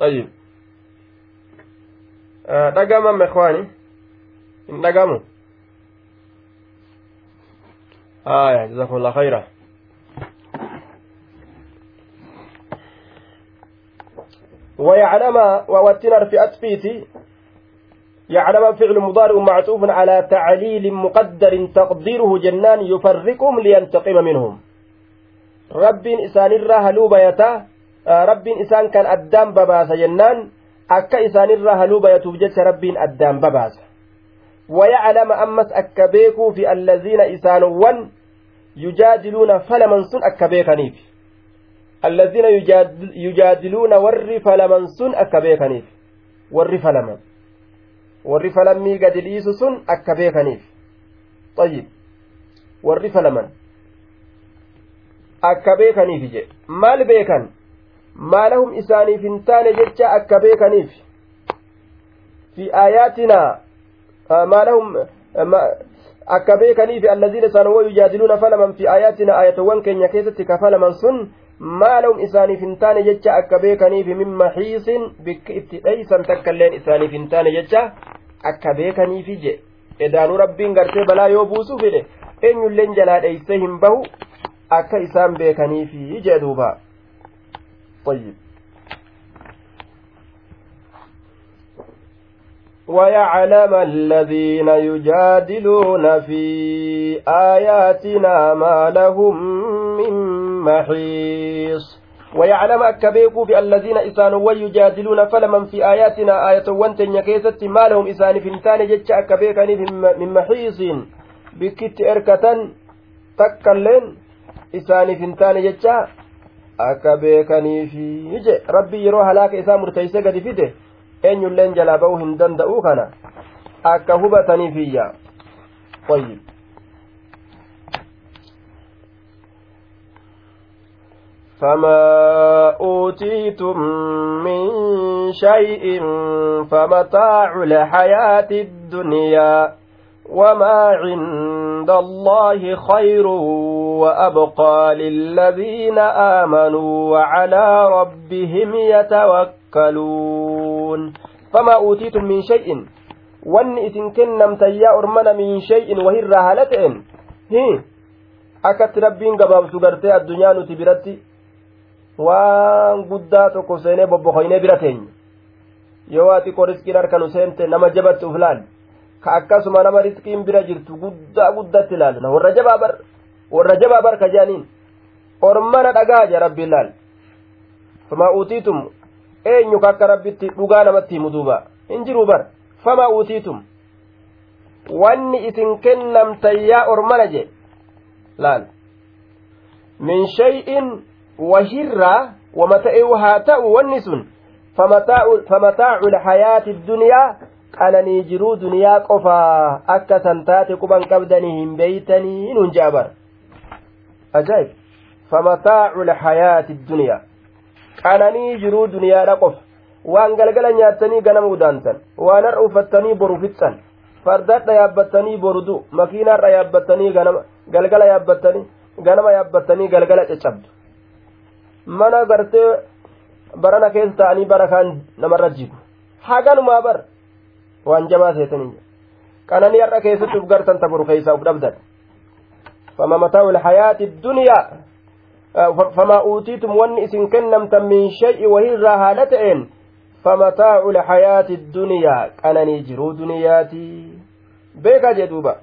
طيب. dhagaman ikhwaani hin dhagamu aya jazakumullah khayra ويعلم ووتنا في أتفيتي يعلم فعل مضارع معطوف على تعليل مقدر تقديره جنان يفرقهم لينتقم منهم. رب إسان الرهلو بيتا رب إسان كان أدام بباس جنان أكا إسان الرهلو بيتوب جت رب أدام بباس ويعلم أمس أكبيكو في الذين إسان ون يجادلون فلمن سن أكبيكنيف الذين يجادلون ور فلمن سن أكبيكنيف ور فلمن. gadi dhiisu sun akka beekaniif xayyib warri falaman akka beekaniif je maal beekan maalahum isaaniif hin taane jecha akka beekaniif fi aayaatinaa maalahum akka beekaniif allaziina isaan wa yujaadiluuna falaman fi aayaatinaa aayatowwan keenya keessatti ka falaman sun maalahum isaaniif hin taane jecha akka beekaniif min maxiisin bikki itti dheeysan takkailleen isaaniif hin taane jecha akka beekaniifi je edaanuu rabbiin gartee balaa yoo buusuu fedhe eenyulleen jalaa dheeyse hin bahu akka isaan beekaniifi jee duuba طيب. ويعلم الذين يجادلون في آياتنا ما لهم من محيص. ويعلم أكبيكو في الذين إسانوا يجادلون فلمن في آياتنا آية وانتن كيست ما لهم إسان فنتان جتش أكبيكني من محيص بكت إركة تكلين إسان فنتان جتش أكبيكني في يجي ربي يروح هلاك إسان مرتيسة قد فيده أن يلين جلابه هندن دؤوكنا أكهبتني فيا طيب فما أوتيتم من شيء فمتاع الحياة الدنيا وما عند الله خير وأبقى للذين آمنوا وعلى ربهم يتوكلون فما أوتيتم من شيء wahirraa haala ta'en hi akkatti rabbiin gabaabsu gartee addunyaa nuti biratti waan guddaa tokko seenee bobbokoynee bira teenya yoo waa xiqqoo riskiin harkanu seente nama jabatti uf laal ka akkasuma nama riskiin bira jirtu guddaa guddatti ilaalna warra jabaa bar warra jabaa bar ka jedhaniin ormana dhagaa jee rabbiin laal. Famaa uutiitum eenyu ka akka rabbitti dhugaa namatti himu hin jiruu bar famaa uutiitum wanni isin kennamtan yaa ormana jee laal. Min shay'in wahirraa wama ta'e haa ta'u wanni sun famataacu lxayaati dunyaa qananii jiruu duniyaa qofaa akka san taate quban qabdanii hin beeytanii nun je'a bar ajaa'ib. Famataacu lxayaati dunyaa qananii jiruu duniyaadha qofa waan galgala nyaattanii ganama udaantan waan har'a uffattanii boru fixxan. Fardadha yaabbattanii boru du. Makiinaarra yaabbattanii galgala yaabbattanii ganama yaabbattanii galgala caccabdu mana gartee barana keessa ta'anii bara kaan namarra jigu. Haganumaa bar. Waan jabaa seetanii qananii har'a keessatti uf gartan taburu keessaa uf dhabdan fama mataa'u lhayaati dunyaa فما أوتيتم ون إسن كنمت من شيء وهي ta'een فمتاع الحياة الدنيا أنني جرو دنياتي. بيكا جدوبا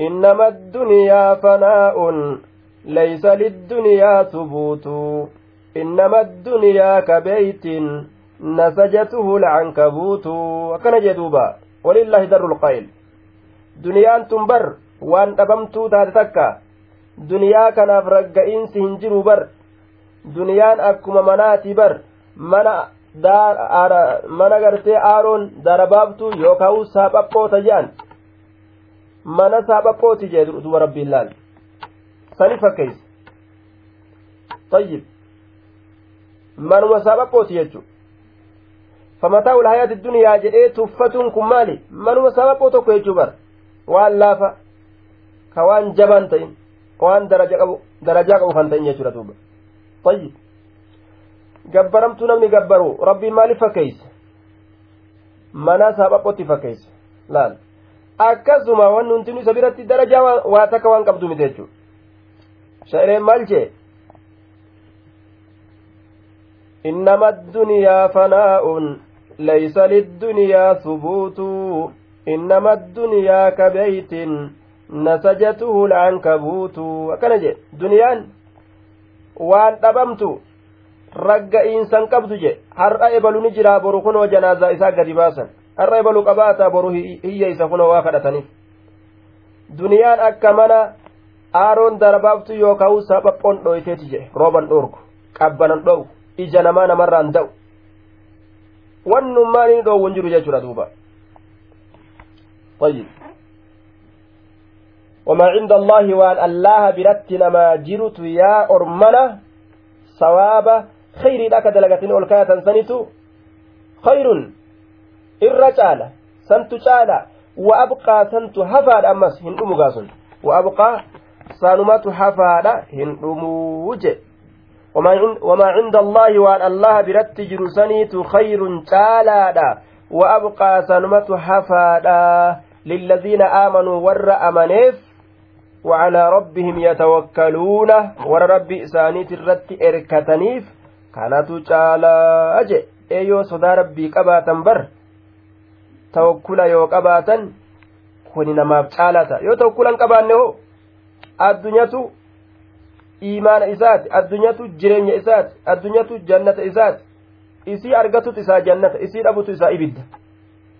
إنما الدنيا فناء ليس للدنيا ثبوت. إنما الدنيا كبيت نسجته العنكبوت. وكان جدوبا ولله در القيل. دنيان تنبر وان دبمتو تاتكا دنيا كان فرقئين سهنجرو بر duniyaan akkuma manaati bar mana mana gartee aaroon darabaabtu yookaan saaphaphoo jedhan mana saaphaphootti jee duba rabbiin laal sani fakkeeyse طيب manuma saaphaphootti jechuudha famataa ulhayaati duniyaa jedhee tuffatuun kun maali manuma saaphoo tokko jechuu bar waan laafa ka waan jabaan ta'in waan darajaa qabu kan ta'in jechuudha duuba طيب gabbaramtuu namni gabbaru rabbiin maaliif fakkeeyse mana saaphaphotti fakkeeyse laal akkasuma wanni hundinuu isa biratti darajaa waa takka waan qabdu miti jechuudha sha'ireen maal jee إنما الدنيا فناء ليس للدنيا ثبوت إنما الدنيا كبيت نسجته العنكبوت وكان جي دنيان وان دبمت ragga'iinsan qabdu je har'a ebalu ni jira boru kunoo janaazaa isaa gadi baasan har'a ebalu qabaataa boru hiyya isa kunoo waa kadhataniif duniyaan akka mana aaroon darbaabtu yookaan saphaphoon dhoyteeti je rooban dhoorgu qabbanan dho'u ija namaa namarraan da'u wannummaan inni dhoowwu hin jiru jechuudha duuba وما عند الله وأن الله برت نما جرت يا أرمنا ثواب خير لك دلقتين أولكاية سنتو خير. الرجال سنت شالا وأبقى سنت هفاد أمس هن أمغاسن وأبقى سانمات هفاد هن أموجه وما عند الله وأن الله برت جرسنيت خير تعالى وأبقى سنمة حفادا للذين آمنوا ور أمنيف. وعلى ربهم يتوكلون ور ربي إسانيت الرت إركتنيف كانت تعالى أجئ eeyyoo sodaa rabbii qabaatan bar tawakkula yoo qabaatan kuni namaaf caalata yoo tawakkulan qabaanne hoo addunyatu iimaana isaati addunyatu jireenya isaati addunyatu jannata isaati isii argatutu isaa jannata isii dhabutu isaa ibidda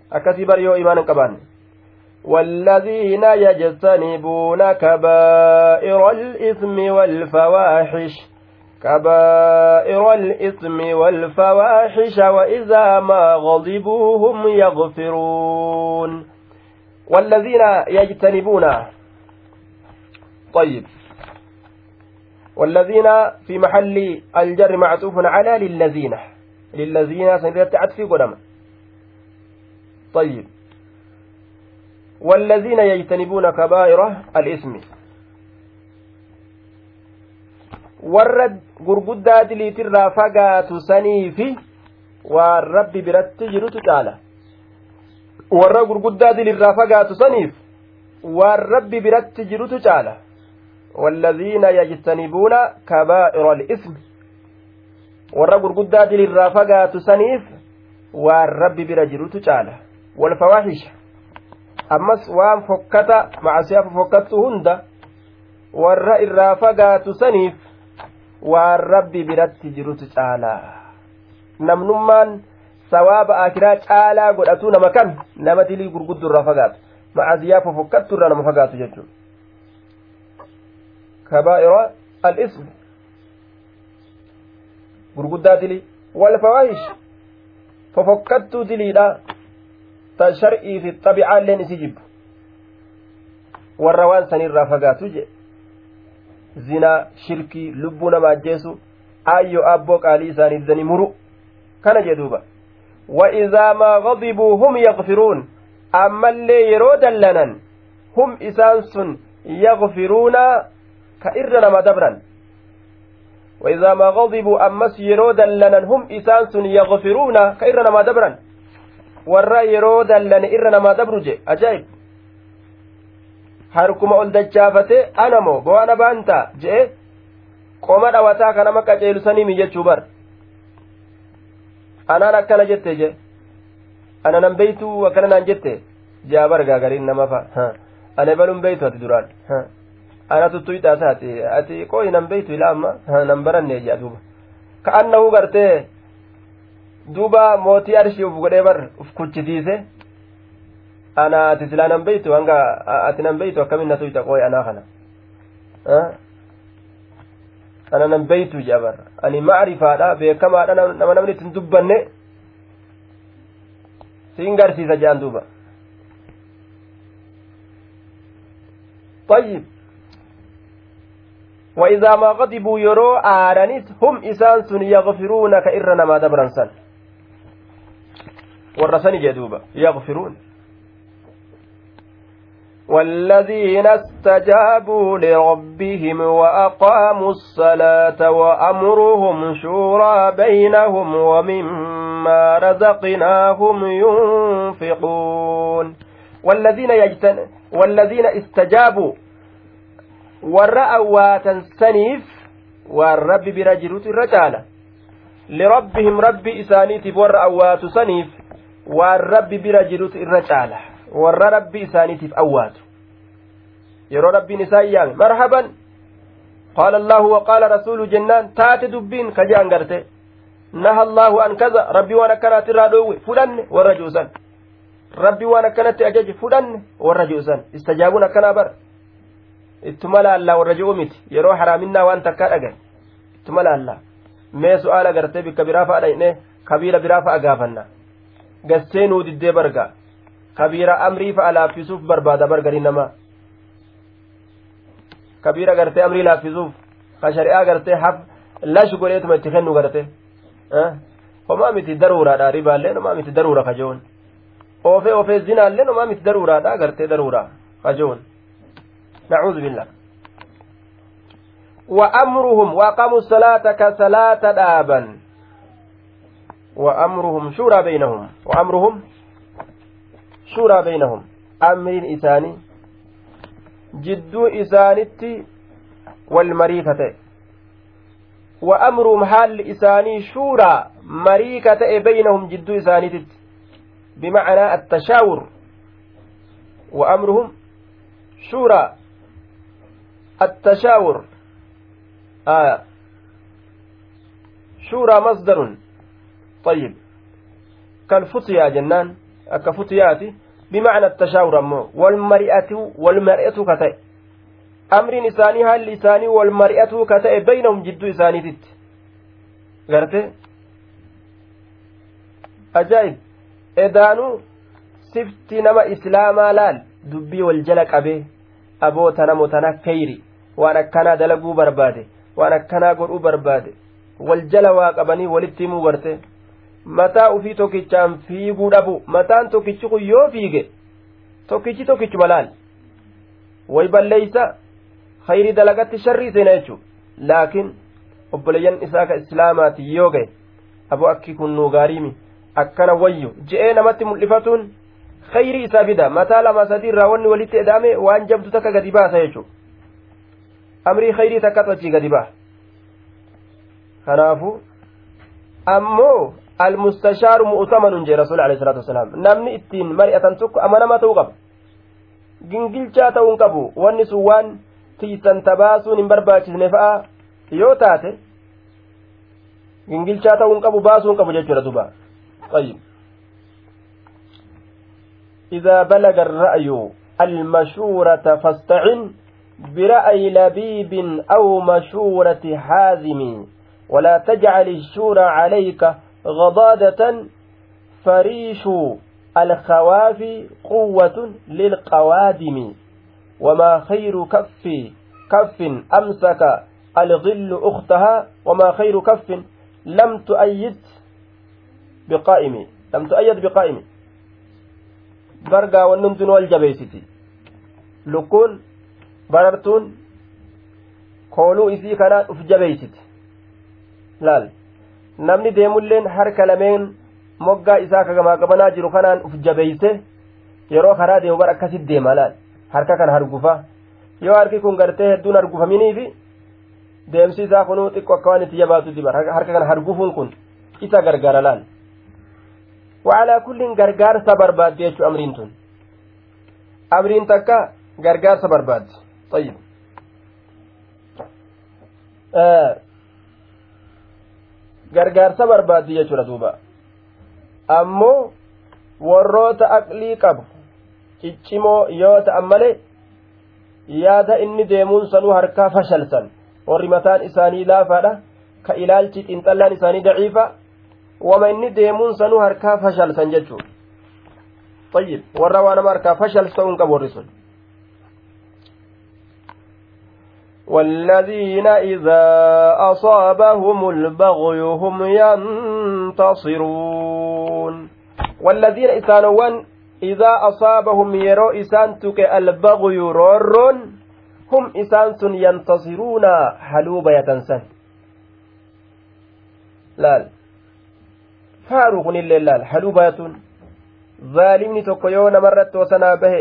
akkasii bar yoo iimaana hin qabaanne والذين يجتنبون كبائر الإثم والفواحش كبائر الإثم والفواحش وإذا ما غضبوا هم يغفرون. والذين يجتنبون طيب. والذين في محل الجر معطوف على للذين للذين سنريت عطفي قدما طيب. والذين يجتنبون كبائر gurguddaa diliitirraa fagaatu sanii fi waan rabbi biratti jirutu caala warra gurguddaa dilirraa fagaatu saniif waan rabbi biratti jirutu caala والذين يجتنبون كبائر warra gurguddaa dilirraa fagaatu saniif waan rabbi bira jirutu caala walfawaahisha ammas waan fokkata macasiyaa fokkattu hunda warra irraa fagaatu saniif waan rabbi biratti jirutu caala namnummaan sawaaba akiraa caalaa godhatu nama kan nama dilii gurguddu irraa fagaatu macasiyaa fofokkattu irraa nama fagaatu jechuudha kabaa'ira al-ism gurguddaa dilii walfawaahish fofokkattuu diliidha ta shar'ii fi xabicaalleen isi jibbu warra waan sanirraa fagaatu je zinaa shirkii lubbuu nama ajjeesu ayyo abboo qaalii isaaniif zani muru kana jedhuuba وإذا ما غضبوا هم يغفرون أما اللي يرودلنا هم إسانس يغفرون كإرنا ما دبرا وإذا ما غضبوا أمس يرودلنا هم إسانس يغفرون كإرنا ما دبرا warra yeroo dallan irra namaa dabru je ajaa'ib. Harkuma ol dachaafate anamoo bo'aana baanta? je'e qoma dhawataa kana makka ceelusanii jechuu bar anaan akkana jette je ana nan beeytu akkana naan jette jaa bar gaagariin nama fa ana balun beeytu ati duraan. Ana tuttuyidha taate ati qooyi nan beeytu ila amma nan baranne jaa duuba. Ka annahu gartee duuba mootii arshii uf godhee bar uf kuchisiise ana ati silaa nan beeytu hanga ati nan beeytu akkamin na tuyta qooyi anaa kana ana nan beeytu jaa bar ani macrifaadha beekamaadha nama namni ittiin dubbanne siin garsiisa jedhan duuba طيب وإذا ما غضبوا يرو آرانيت هم إسان سن يغفرون كإرنا ما سن ورسني جدوبا يغفرون. والذين استجابوا لربهم وأقاموا الصلاة وأمرهم شورى بينهم ومما رزقناهم ينفقون. والذين يجتن والذين استجابوا والرأوا تنسنيف والرب برجلوت الرجالة لربهم رب إسانيتف والرأوا تسنيف waan rabbi bira jirutu irra caala. Warra rabbi isaaniitiif awwaatu. Yeroo rabbiin isaan yaame marhaban! Qaala allaahu waqaala rasuulu jennaan taate dubbiin ka je'an garte. Naha allaahu an kaza rabbi waan akkanaatti irraa dhoowwe fudhanne warra juusan rabbi waan akkanatti ajaje fudhanne warra juusan istajaabuun akkanaa bara. Ittuma laallaa warra ji'u miti. Yeroo haraaminaa waan takkaa dhagan ittuma laallaa. Mee su'aala gartee bikka biraa fa'a dhayne kabiila biraa fa'a gaafanna gassee nuu diddee bargaa kabiira amrii fa'a laaffisuuf barbaada bargariin namaa kabiira gartee amrii laaffisuuf ka shari'aa gartee haf lash godheetuma itti kennu garte homaa miti daruuraadha ribaallee homaa miti daruura kajoon oofee oofee zinaallee homaa miti daruuraadha gartee daruura kajoon nacuudhu billah وأمرهم وأقاموا الصلاة كصلاة دابا وأمرهم شورى بينهم وأمرهم marii ka ta'e wa amruhum haalli isaanii shuuraa marii ka ta'e beynahum jidduu isaaniititti bimacnaa attashaawur wa amruhum shuuraa التشاور آية شورى مصدر طيب كالفتيا جنان akka futiyaati bimacna tashaawur ammoo wal mari'atu wal mari'atu ka ta'e amriin isaanii haalli isaanii wal mari'atuu ka ta'e beynahum jidduu isaaniititti garte ajaa'ib edaanuu sifti nama islaamaa laal dubbii wal jala qabee aboota namo tana kayri waan akkanaa dalaguu barbaade waan akkanaa godhuu barbaade wal jala waa qabanii walitti himuu garte mataa ufii tokkichaan fiiguu dhabu mataan tokkichi kun yoo fiige tokkichi tokkichuma laal way balleeysa khayrii dalagatti sharrii seena jechuu laakiin obboleeyyan isaa ka islaamaati yoo gahe abo akki kun nuu gaariimi akkana wayyu je'ee namatti mul'ifatuun khayrii isaa fida mataa lama sadii irraa wanni walitti eda'ame waan jabdu takka gadi baasa jechuu amrii khayrii takkatu achii gadi baha kanaafu ammoo mu'tamanun jee rasuul alayhi salaatu wasalaam namni ittiin mari'atan tokko amanama ta'uu qaba gingilchaa ta'uu hin qabu wanni sun waan tiisan tabaasuun hin barbaachisne fa'a yoo taate gingilchaa ta'uu hin qabu baasuu hin qabu jechuudha duba طيب إذا بلغ الرأي المشورة فاستعن برأي لبيب أو مشورة حازم ولا تجعل الشورى عليك غضادة فريش الخواف قوة للقوادم. وما خير كف كف أمسك الظل أختها وما خير كف لم تؤيد بقائم. لم تؤيد بقائم. برقا والنمتن والجبيستي لكون barartuun kooluu isii kanaan uf jabeeysiti laal namni deemulleen harka lameen moggaa isaa kagamaa qabanaa jiru kanaan uf jabeeyse yeroo karaa deemu bar akkasit deema laal harka kana hargufa yoo harki kun gartee hedduun hargufaminiifi deemsi isaa kunuu xiqqo akka waan itti jabaatutti bar harka kana hargufuun kun isa gargaara laal wacalaa kullin gargaarsa barbaadde jechuu amriin tun amriin takka gargaarsa barbaadde طيب gargaarsa barbaaddi jechuudha duuba. Ammoo warroota aqlii qabu ciccimoo yoo ta'an malee yaada inni deemuun sanuu harkaa fashalsan. Warri mataan isaanii laafaadha ka ilaalchi xinxallaan isaanii daciifa wama inni deemuun sanuu harkaa fashalsan jechuudha. Warra waa nama harkaa fashalsa hin qabu warri sun. والذين إذا أصابهم البغي هم ينتصرون والذين إسانوان إذا أصابهم يرو إسانتك البغي رور هم إسانس ينتصرون حلوب يتنسن faaruu kunillee laal haluubaatun zaalimni tokko yoo namarratti wasanaa bahe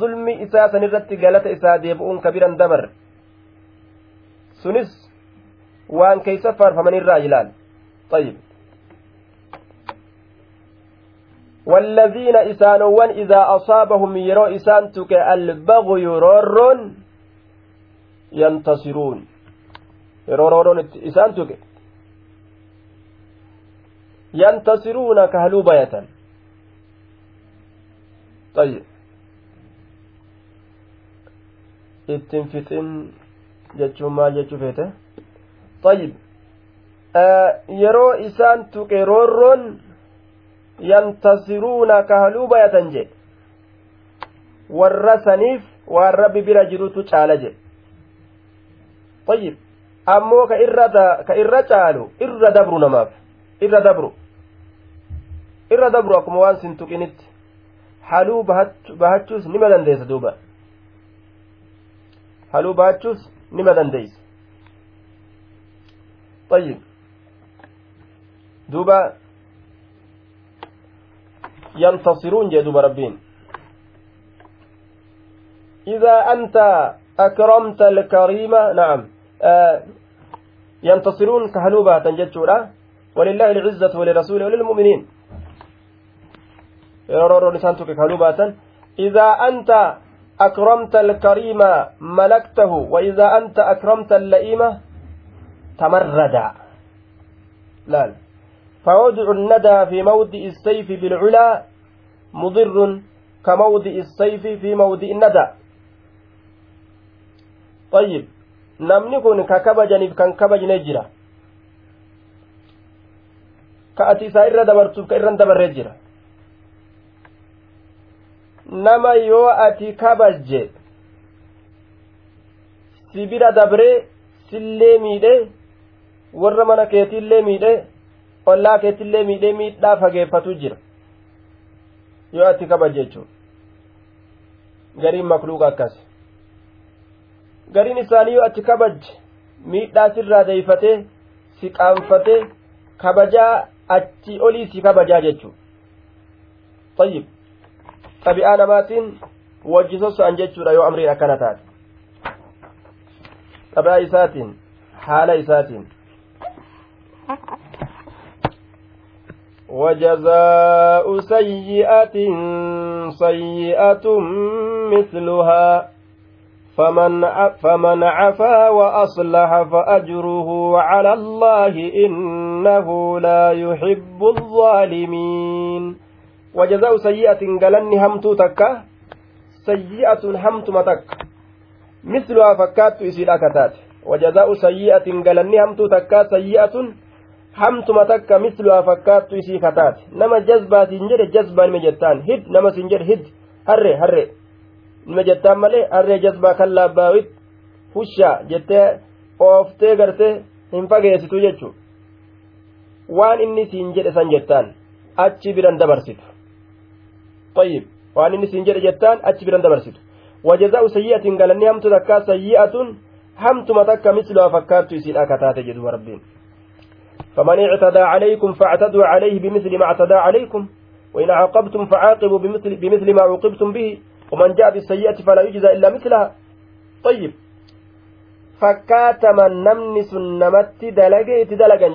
zulmi isaa sanirratti galata isaa deebi'uun kabiran dabar sunis waan keeysa faarfamanirraa ilaal طيب والذين إسانوان إذا أصابهم يرو إسانتك البغي رور ينتصرون يرو رور إسانتك ينتصرون كهلوبية طيب ittinfixin jechuun maal jechuu feete طيب yeroo isaan tuqe roorroon yantasiruuna kahaluu bayatan jedhe warra saniif waan rabbi bira jirutu caala jedhe طيب ammoo ka irra caalu irra dabru namaaf irra dabru irra dabru akkuma waan sin tuqinitti haluu bahachuus nima dandeessa duuba haluu bahachuus nima dandeeysa طيب دوبا ينتصرون جي دوبا ربين إذا أنت أكرمت الكريم نعم آه ينتصرون كهلوبة تنجتشورا ولله العزة ولرسوله وللمؤمنين يرورو لسانتك كهلوبة إذا أنت أكرمت الكريم ملكته وإذا أنت أكرمت اللئيم تمرد. لا. فوضع الندى في موضع السيف بالعلا مضر كموضع السيف في موضع الندى. طيب. namni kun ka kabajaniif kan kabajne jira ka ati isaa irra dabartuuf nama yoo ati kabajje si bira dabree sillee miidhe warra mana keetiillee miidhe ollaa keetillee miidhe miidhaa fageeffatu jira. Yoo ati kabajje jechuudha. Gariin makluuqa akkas gariin isaanii yoo achi kabajje miidhaa sirraa deeyfatee si qaanfatee kabajaa achi olii si kabajaa jechuudha. Tayyib xabi'aa namaatiin wajji sossa'an jechuudha yoo amriin akkana taate xabi'aa isaatiin haala isaatiin وجزاء سيئة سيئة مثلها فمن فمن عفا وأصلح فأجره على الله إنه لا يحب الظالمين وجزاء سيئة قالني همتو تكا سيئة همت متك مثلها فكات إسيلا كتات وجزاء سيئة قالني همتو تكا سيئة fakkaattu isii kataate nama jazbaatiin jedhe jazbaa nima jettaan hid nama sin jedhe hid harre harre nima jettaan malee harree jazbaa kan laabbaawit hushaa jettee ooftee gartee hin fageessitu jechu waan inni siin jedhe san jettaan achi biran dabarsitu طيب siin jedhe jettaan achi biran dabarsitu wajazaa'u sayyi'atiin galanni hamtu takkaa sayyi'atun hamtuma takka misluhaa fakkaattu isiidha kataate jedhu rabbiin فمن اعتدى عليكم فاعتدوا عليه بمثل ما اعتدى عليكم وإن عاقبتم فعاقبوا بمثل, بمثل ما عوقبتم به ومن جاء بالسيئة فلا يجزى إلا مثلها طيب fakkaatama namni sun namatti dalage itti dalagan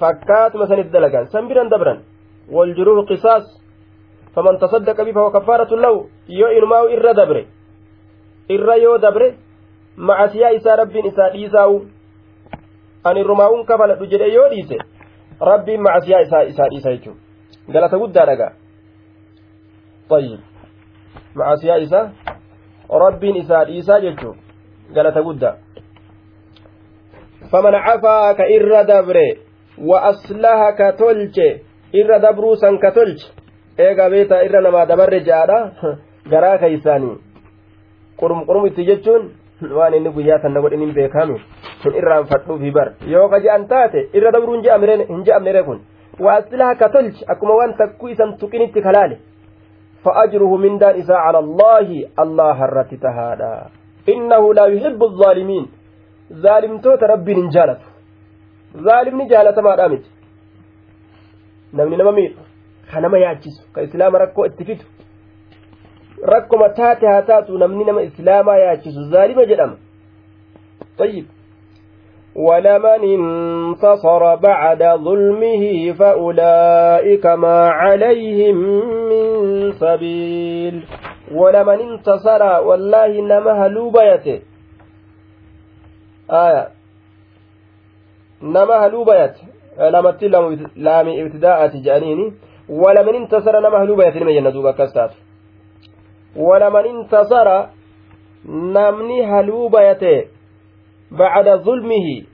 san itti dalagan san biran dabran waljuruhu qisaas faman tasaddaqa bifa wa kaffaaratun lahu yoo inumaa irra dabre irra yoo dabre macasiyaa isaa rabbiin isaa dhiisaa'u ani rumaa'uun kafaladhu jedhe yoo dhiise rabbiin macasiyaa isaa isaa dhiisa jechuudha galata guddaa dhagaa طيب macasiyaa isaa rabbiin isaa dhiisaa jechuudha galata guddaa faman cafaa ka irra dabre wa aslaha ka tolche irra dabruu san ka tolche eegaa beetaa irra namaa dabarre ja'aadha garaa keeysaanii qurum qurum itti jechuun waan inni guyyaa tanna godhin hin beekame kun irraanfadhuufi bar yoo ka je'an taate irra dabruun hin je'amnere kun waasilaha ka tolchi akkuma waan takkuu isan tuqinitti kalaale فأجره من دان إساء على الله الله الرت تهادا إنه لا يحب الظالمين ظالم توت ربي نجالت ظالم نجالت ما دامت نمني نما مير خنما يعجز كإسلام ركو اتفتو rakkuma taate haa taatu namni nama islaamaa yaachisu zaalima jedhama. طيب ولمن انتصر بعد ظلمه فأولئك ما عليهم من سبيل ولمن انتصر والله نما هلوبيته آية نما هلوبيته لما تلم لام ابتداء جانيني ولمن انتصر نما هلوبيته لما يندوب كستات ولمن انتصر namni haluu bayate bacda zulmihi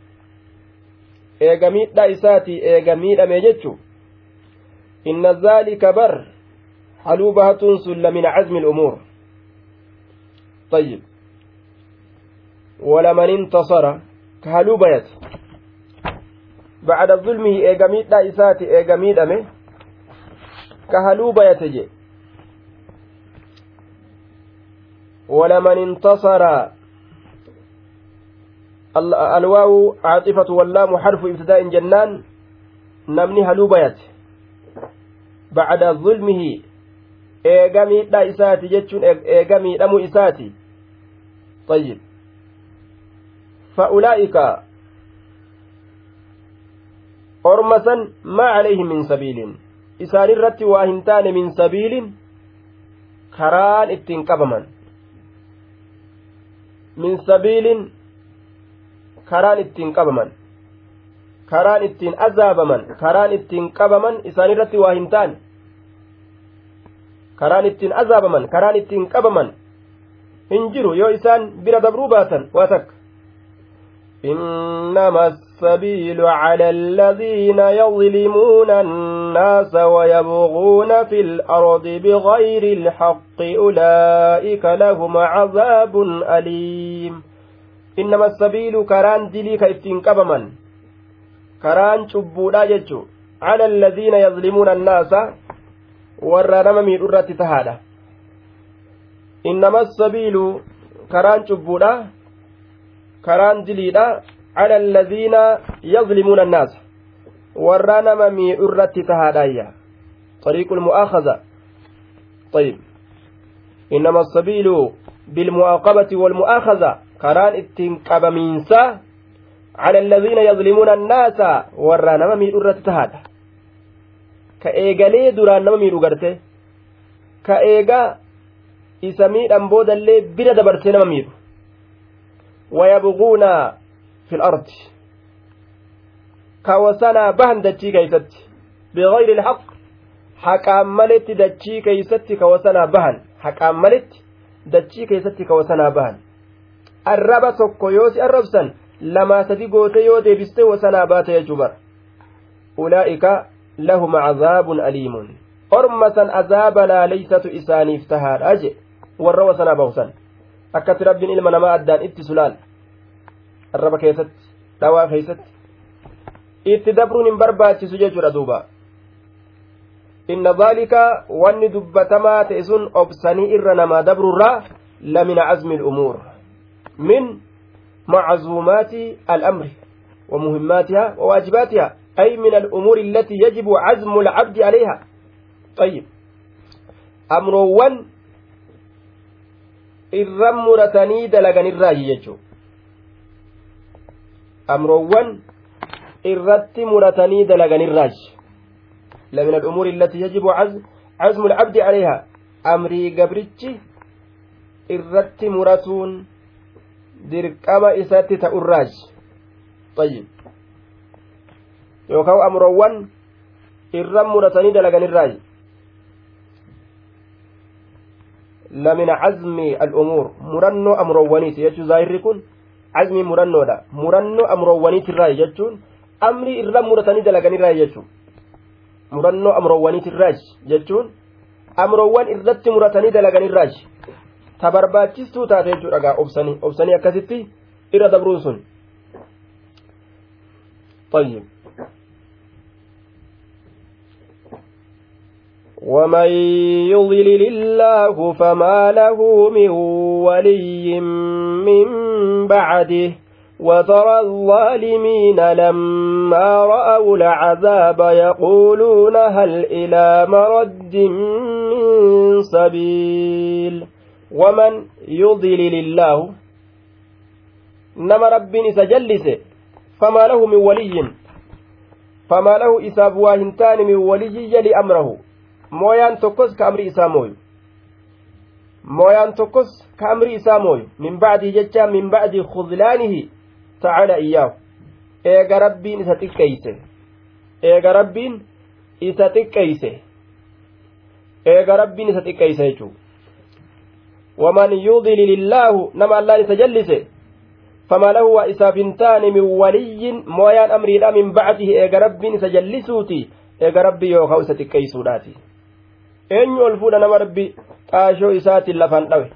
eega miidha isaati eega miidhame jechu inna dhaalika bar haluu bahatuun sun lamin cazmi lumuur طيب ولمن انتصر كهلو بيت بعد إيجا ميدا إساتي إيجا ميدامي كهلو بيت جي. ولمن انتصر. الواو عاطفة واللام حرف ابتداء جنان. نمني هلوبيت بعد ظلمه eegamii dha isaati jechuun eegamii dhamuu isaati طيب. فأولئك أرمسا ما عليهم من سبيل إسان الرت واهنتان من سبيل كران اتنقبما min sabiilin karaan ittiin qabaman karaan ittiin azaabaman karaan ittiin qabaman isaan irratti waa hin taane karaan ittiin azaabaman karaan ittiin qabaman hin jiru yoo isaan bira dabruu baatan waa takka إنما السبيل على الذين يظلمون الناس ويبغون في الأرض بغير الحق أولئك لهم عذاب أليم. إنما السبيل كران دلي كيفتين كبمن. كران شبودا جتشو على الذين يظلمون الناس ورى من أرة تهادا. إنما السبيل كران شبودا karaan diliidha cala alladhiina yazlimuuna annaasa warra nama miidhu irratti tahaadhaayya طريق المؤاخذة طيب إنما السبيل بالمعاقبة والمؤاخذة كران اتنقب مينسا على الذين يظلمون الناس miidhu irratti tahaadha ka eegalee duraan nama miidhu garte ka eegaa isa miidhan boodallee bira dabarsee nama miidhu ويبغون في الأرض كوسنا بهن دتشي كيست بغير الحق حقام ملت دتشي كيست كوسنا بهن حقام ملت دتشي كيست كوسنا بهن الربا tokko yoo si arrabsan lamaa sadi goote yoo deebiste wasanaa baate jechuu bara ulaa'ika lahum cazaabun aliimun ormasan azaaba laaleysatu isaaniif tahaadha je warra wasanaa bahusan akkatti rabbiin ilma namaa addaan itti sulaal arraba keessatti dhawaa keessatti itti dabruun hin barbaachisu jechuudha duuba inna dhaalika wanni dubbatamaa ta'e sun obsanii irra namaa dabrurraa lamina cazmi lumuur min معزومات الأمر ومهماتها وواجباتها أي من الأمور التي يجب عزم العبد عليها طيب أمرون irran muratanii dalagan irraayi jechuu amroowwan irratti muratanii dalagan irraayi لمن الأمور التي يجب عزم عزم العبد عليها أمري قبرتش irratti muratuun dirqama isatti ta'urraaj طيب yookaan amroowwan irran muratanii dalaganirraaj lamina cazmi al'umuur murannoo amroowwaniiti jechuun zaahirri kun cazmi murannoodha murannoo amroowwaniitirraaj jechuun amri irran muratanii dalaganirraaj jechuun murannoo amroowwaniitirraaj jechuun amroowwan irratti muratanii dalaganirraaj ta barbaachistuu taate jechuudha gaa obsanii obsanii akkasitti irra dabruun sun طيب ومن يضلل الله فما له من ولي من بعده وترى الظالمين لما رأوا العذاب يقولون هل إلى مرد من سبيل nama rabbiin isa jallise famaa lahu min waliyyin famaa lahu isaaf waa hin taane min waliyyin yali amrahu mooyaan tokkos ka amri isaa mooyu mooyaan tokkos ka amri isaa mooyu min bacdihi jecha min bacdi khudlaanihi tacala iyyaahu eega rabbiin isa xiqqeeyse eega rabbiin isa xiqqeeyse eega rabbiin isa xiqqeeyse jechuu ومن يضلل الله نما الله نتجلس فما له وإسافنتان من ولي مويان أمري لا من بعده إيغا ربي نتجلسوتي إيغا ربي يوخو ستكيسوداتي أين يلفون نما ربي قاشو إساتي لفان دوي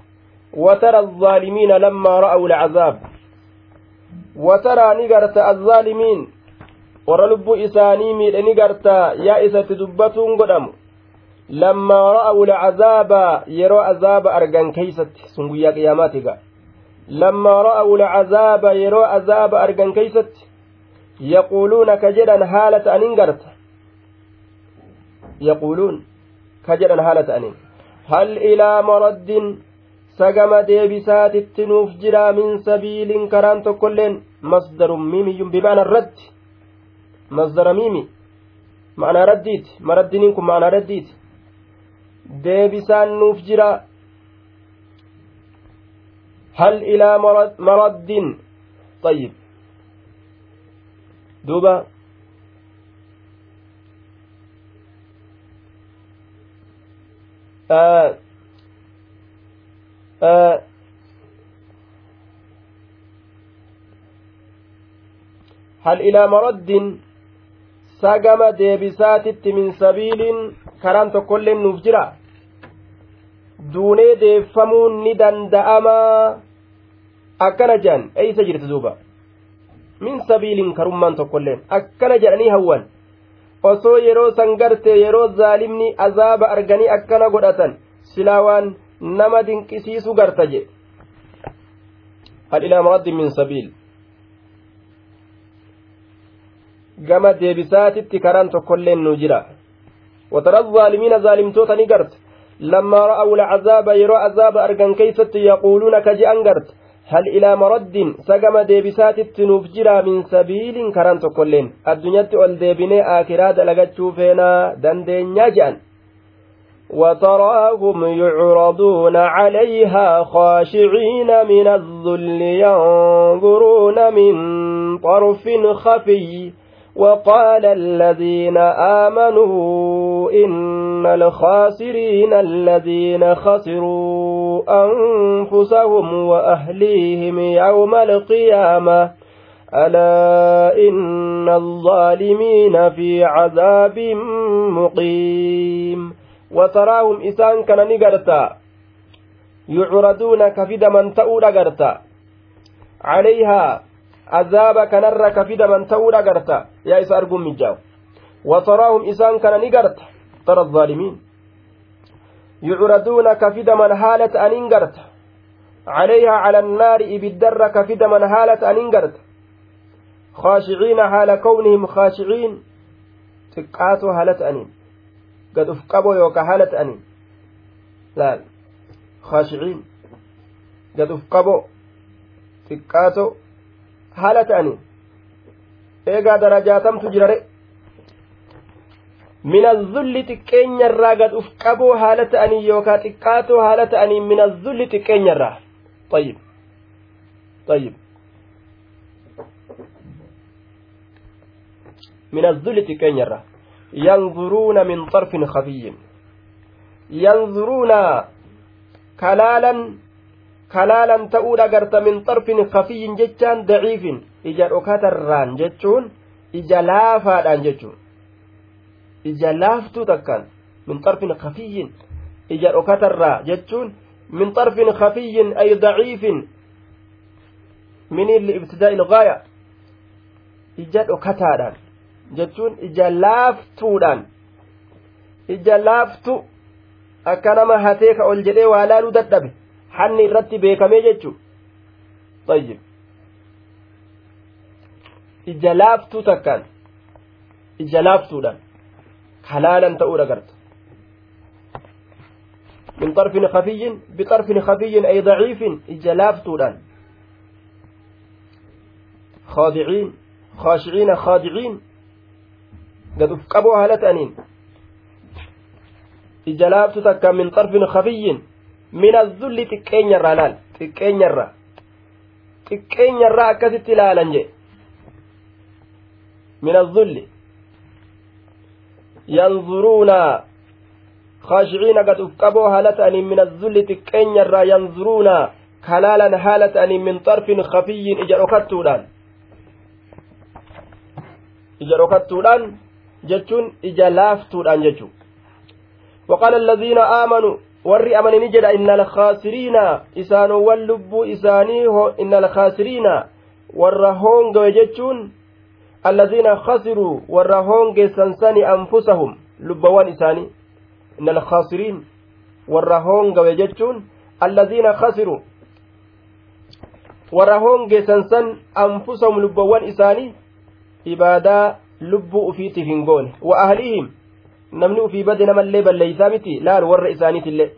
وترى الظالمين لما رأوا العذاب وترى نقرت الظالمين warra lubbuu isaanii miidhe ni gartaa yaa isatti dubbatuun godhamu lammaa ra'awu lcazaaba yeroo azaaba argan keeysatti sun guyyaa qiyaamaati ga lammaa ra'awu lcazaaba yeroo azaaba argan keeysatti yaquuluuna ka jedhan haala ta'aniin garta yaquuluun Ka jedhan haala ta'aniin hal ilaa maraddin sagama deebisaatitti nuuf jira min sabiilin karaan tokkoilleen masdarun miimiyyun bimaana raddi masdara miimi ma'anaa raddiiti maraddiniin kun ma'anaa raddiiti deebisaan nuuf jira hal ilaa maraddin طيب دوبا uh, uh, hal ilaa maraddin sagama deebisaatitti min sabiiliin karaan tokkoilleen nuuf jira duunee deeffamuun ni danda'amaa akkana jedhan eeysa jirti duuba min sabiiliin karummaan tokkoilleen akkana jedhanii hawwan osoo yeroo san garte yeroo zaalimni azaaba arganii akkana godhatan silaa waan nama dinqisiisu garta jedhe hal ilaa maraddi min sabiil gama deebisaatitti karaan tokkolleen nu jira watara zaalimiina zaalimtoota ni garte lammaa ra'awu lcazaaba yeroo azaaba argan keeysatti yaquuluuna ka je'an garte hal ilaa maraddin sagama deebisaatitti nuuf jira min sabiilin karaan tokkoilleen addunyatti ol deebinee aakiraa dalagachuu feenaa dandeenyaa je'an وتراهم يعرضون عليها خاشعين من الذل ينظرون من طرف خفي وقال الذين آمنوا إن الخاسرين الذين خسروا أنفسهم وأهليهم يوم القيامة. ألا إن الظالمين في عذاب مقيم. وتراهم إسان كان نقرتا. يعرضون كفد من تؤول عليها azaaba kanarra ka fidaman ta'uudha garta yaa isa arguun mijjaawu wataraahum isaan kana ni garta tara الظالمين. يعرضون كفدما هالة أنين قرت عليها على النار إبدر كفدما هالة أنين قرت خاشعين حال كونهم خاشعين. تقاتوا هالة أنين قد أفقبوا يوكا هالة أنين لا. خاشعين. قد أفقبوا. تقاتوا. Haala ta'anii eegaa darajaatamtu jirare min azulli xiqqeenyarraa gad uf qaboo haala ta'anii yookaa xiqqaatoo haala ta'anii min azulli xiqqeenyarraa طيب طيب من الذل تكنيرة ينظرون من طرف خفي ينظرون كلالا kalaalan ta'uu dhagarta min xarfin kafiyyin jechaan daciifin ija dhokatarraan jechuun ija laafaadhaan jechuun ija laaftuu takkaan min xarfin kafiyyin ija dhokatarraa jechuun min xarfin kafiyyin ay daciifin min ibtidaa ilgaaya ija dhokataadhaan jechuun ija laaftuudhaan ija laaftu akka nama hatee ka ol jedhee waa laaluu dadhabe hanni irratti beekamee jechu tayyib ija laaftuu takkaan ija laaftuudhaan halaalan ta'uu dhagarta من طرف خفي بطرف خفي أي ضعيف إجلافتودان خاضعين خاشعين خاضعين قد افقبوا هالتانين إجلافتك من طرف خفي min azzulli xiqqeenyarraa laal xiqqeenyarraa xiqqeenyarraa akkasitti ilaalan jee min azzulli yanzuruuna خاشعين قد أفقبوا هالة أني من الذل تكين الرا ينظرون. كلالا هالة أني من طرف خفي إجركتودان إجركتودان جتون إجلافتودان جتو وقال الذين آمنوا. Warri amanini jedha inna alkhaasiriina isaanowwan lubbuu isaanii inna alkhaasiriina warra hoongawe jechuun allaziina khasiruu warra hoongeessan sani anfusahum lubbawwan isaanii inna alkhaasiriin warra hoongawe jechuun allaziina khasiruu warra hoongeessan san anfusahum lubbawwan isaanii ibaadaa lubbuu ufiitiif hin goone wa ahlihim namni ufii bade namallee balleeysaa miti laal warra isaaniitillee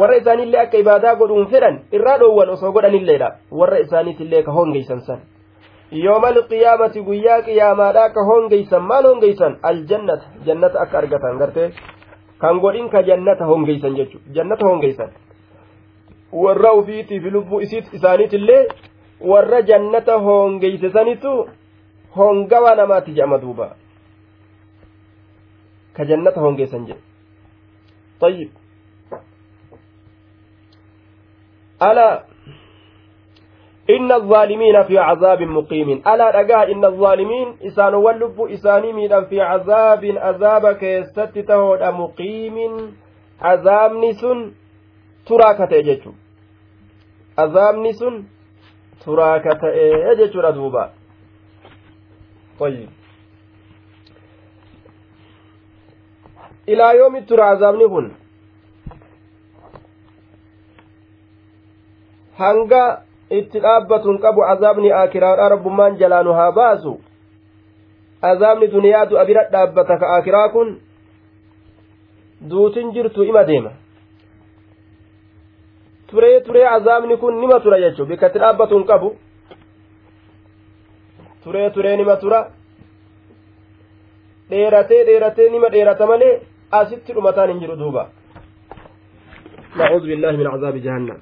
warra isaaniillee akka ibaadaa godhuun fedhan irraa dhoowwan osoo godhanilleedha warra isaaniitillee ka hongeysan san yoomal qiyaamati guyyaa qiyaamaadhaa ka hongeysan maal hongeysan aljannata jannata akka argatan gartee kan godhin ka jannata hongeysan jechu jannata hongeysan warra ufiitiif lubbuu isiit isaaniitillee warra jannata hongeyse sanitu hongawa namaatti jedhama duuba ka jannata hongeessan jedhe طيب. ألا إن الظالمين في عذاب مقيم. ألا رجاء إن الظالمين إسان واللب إساني من في عذاب عذاب كيست تهود مقيم. عذاب نسن تراكة يجتو عذاب نسن تراكة يجتو ردوبا. طيب. إلى yoomitti ترى azaabni kun hanga itti dhaabbatuun qabu azaabni akiraadha rabbummaan jalaanu haa baasu azaabni duniyaa du'a bira dhaabbata ka akiraa kun duutin jirtu ture ture turee turee azaabni kun nima tura jechuun bikka itti dhaabbatuun qabu turee turee nima tura dheeratee dheeratee nima dheerata malee asitti dhumataan hin jiru duuba nacuudu billaahi min cazaabi jahannam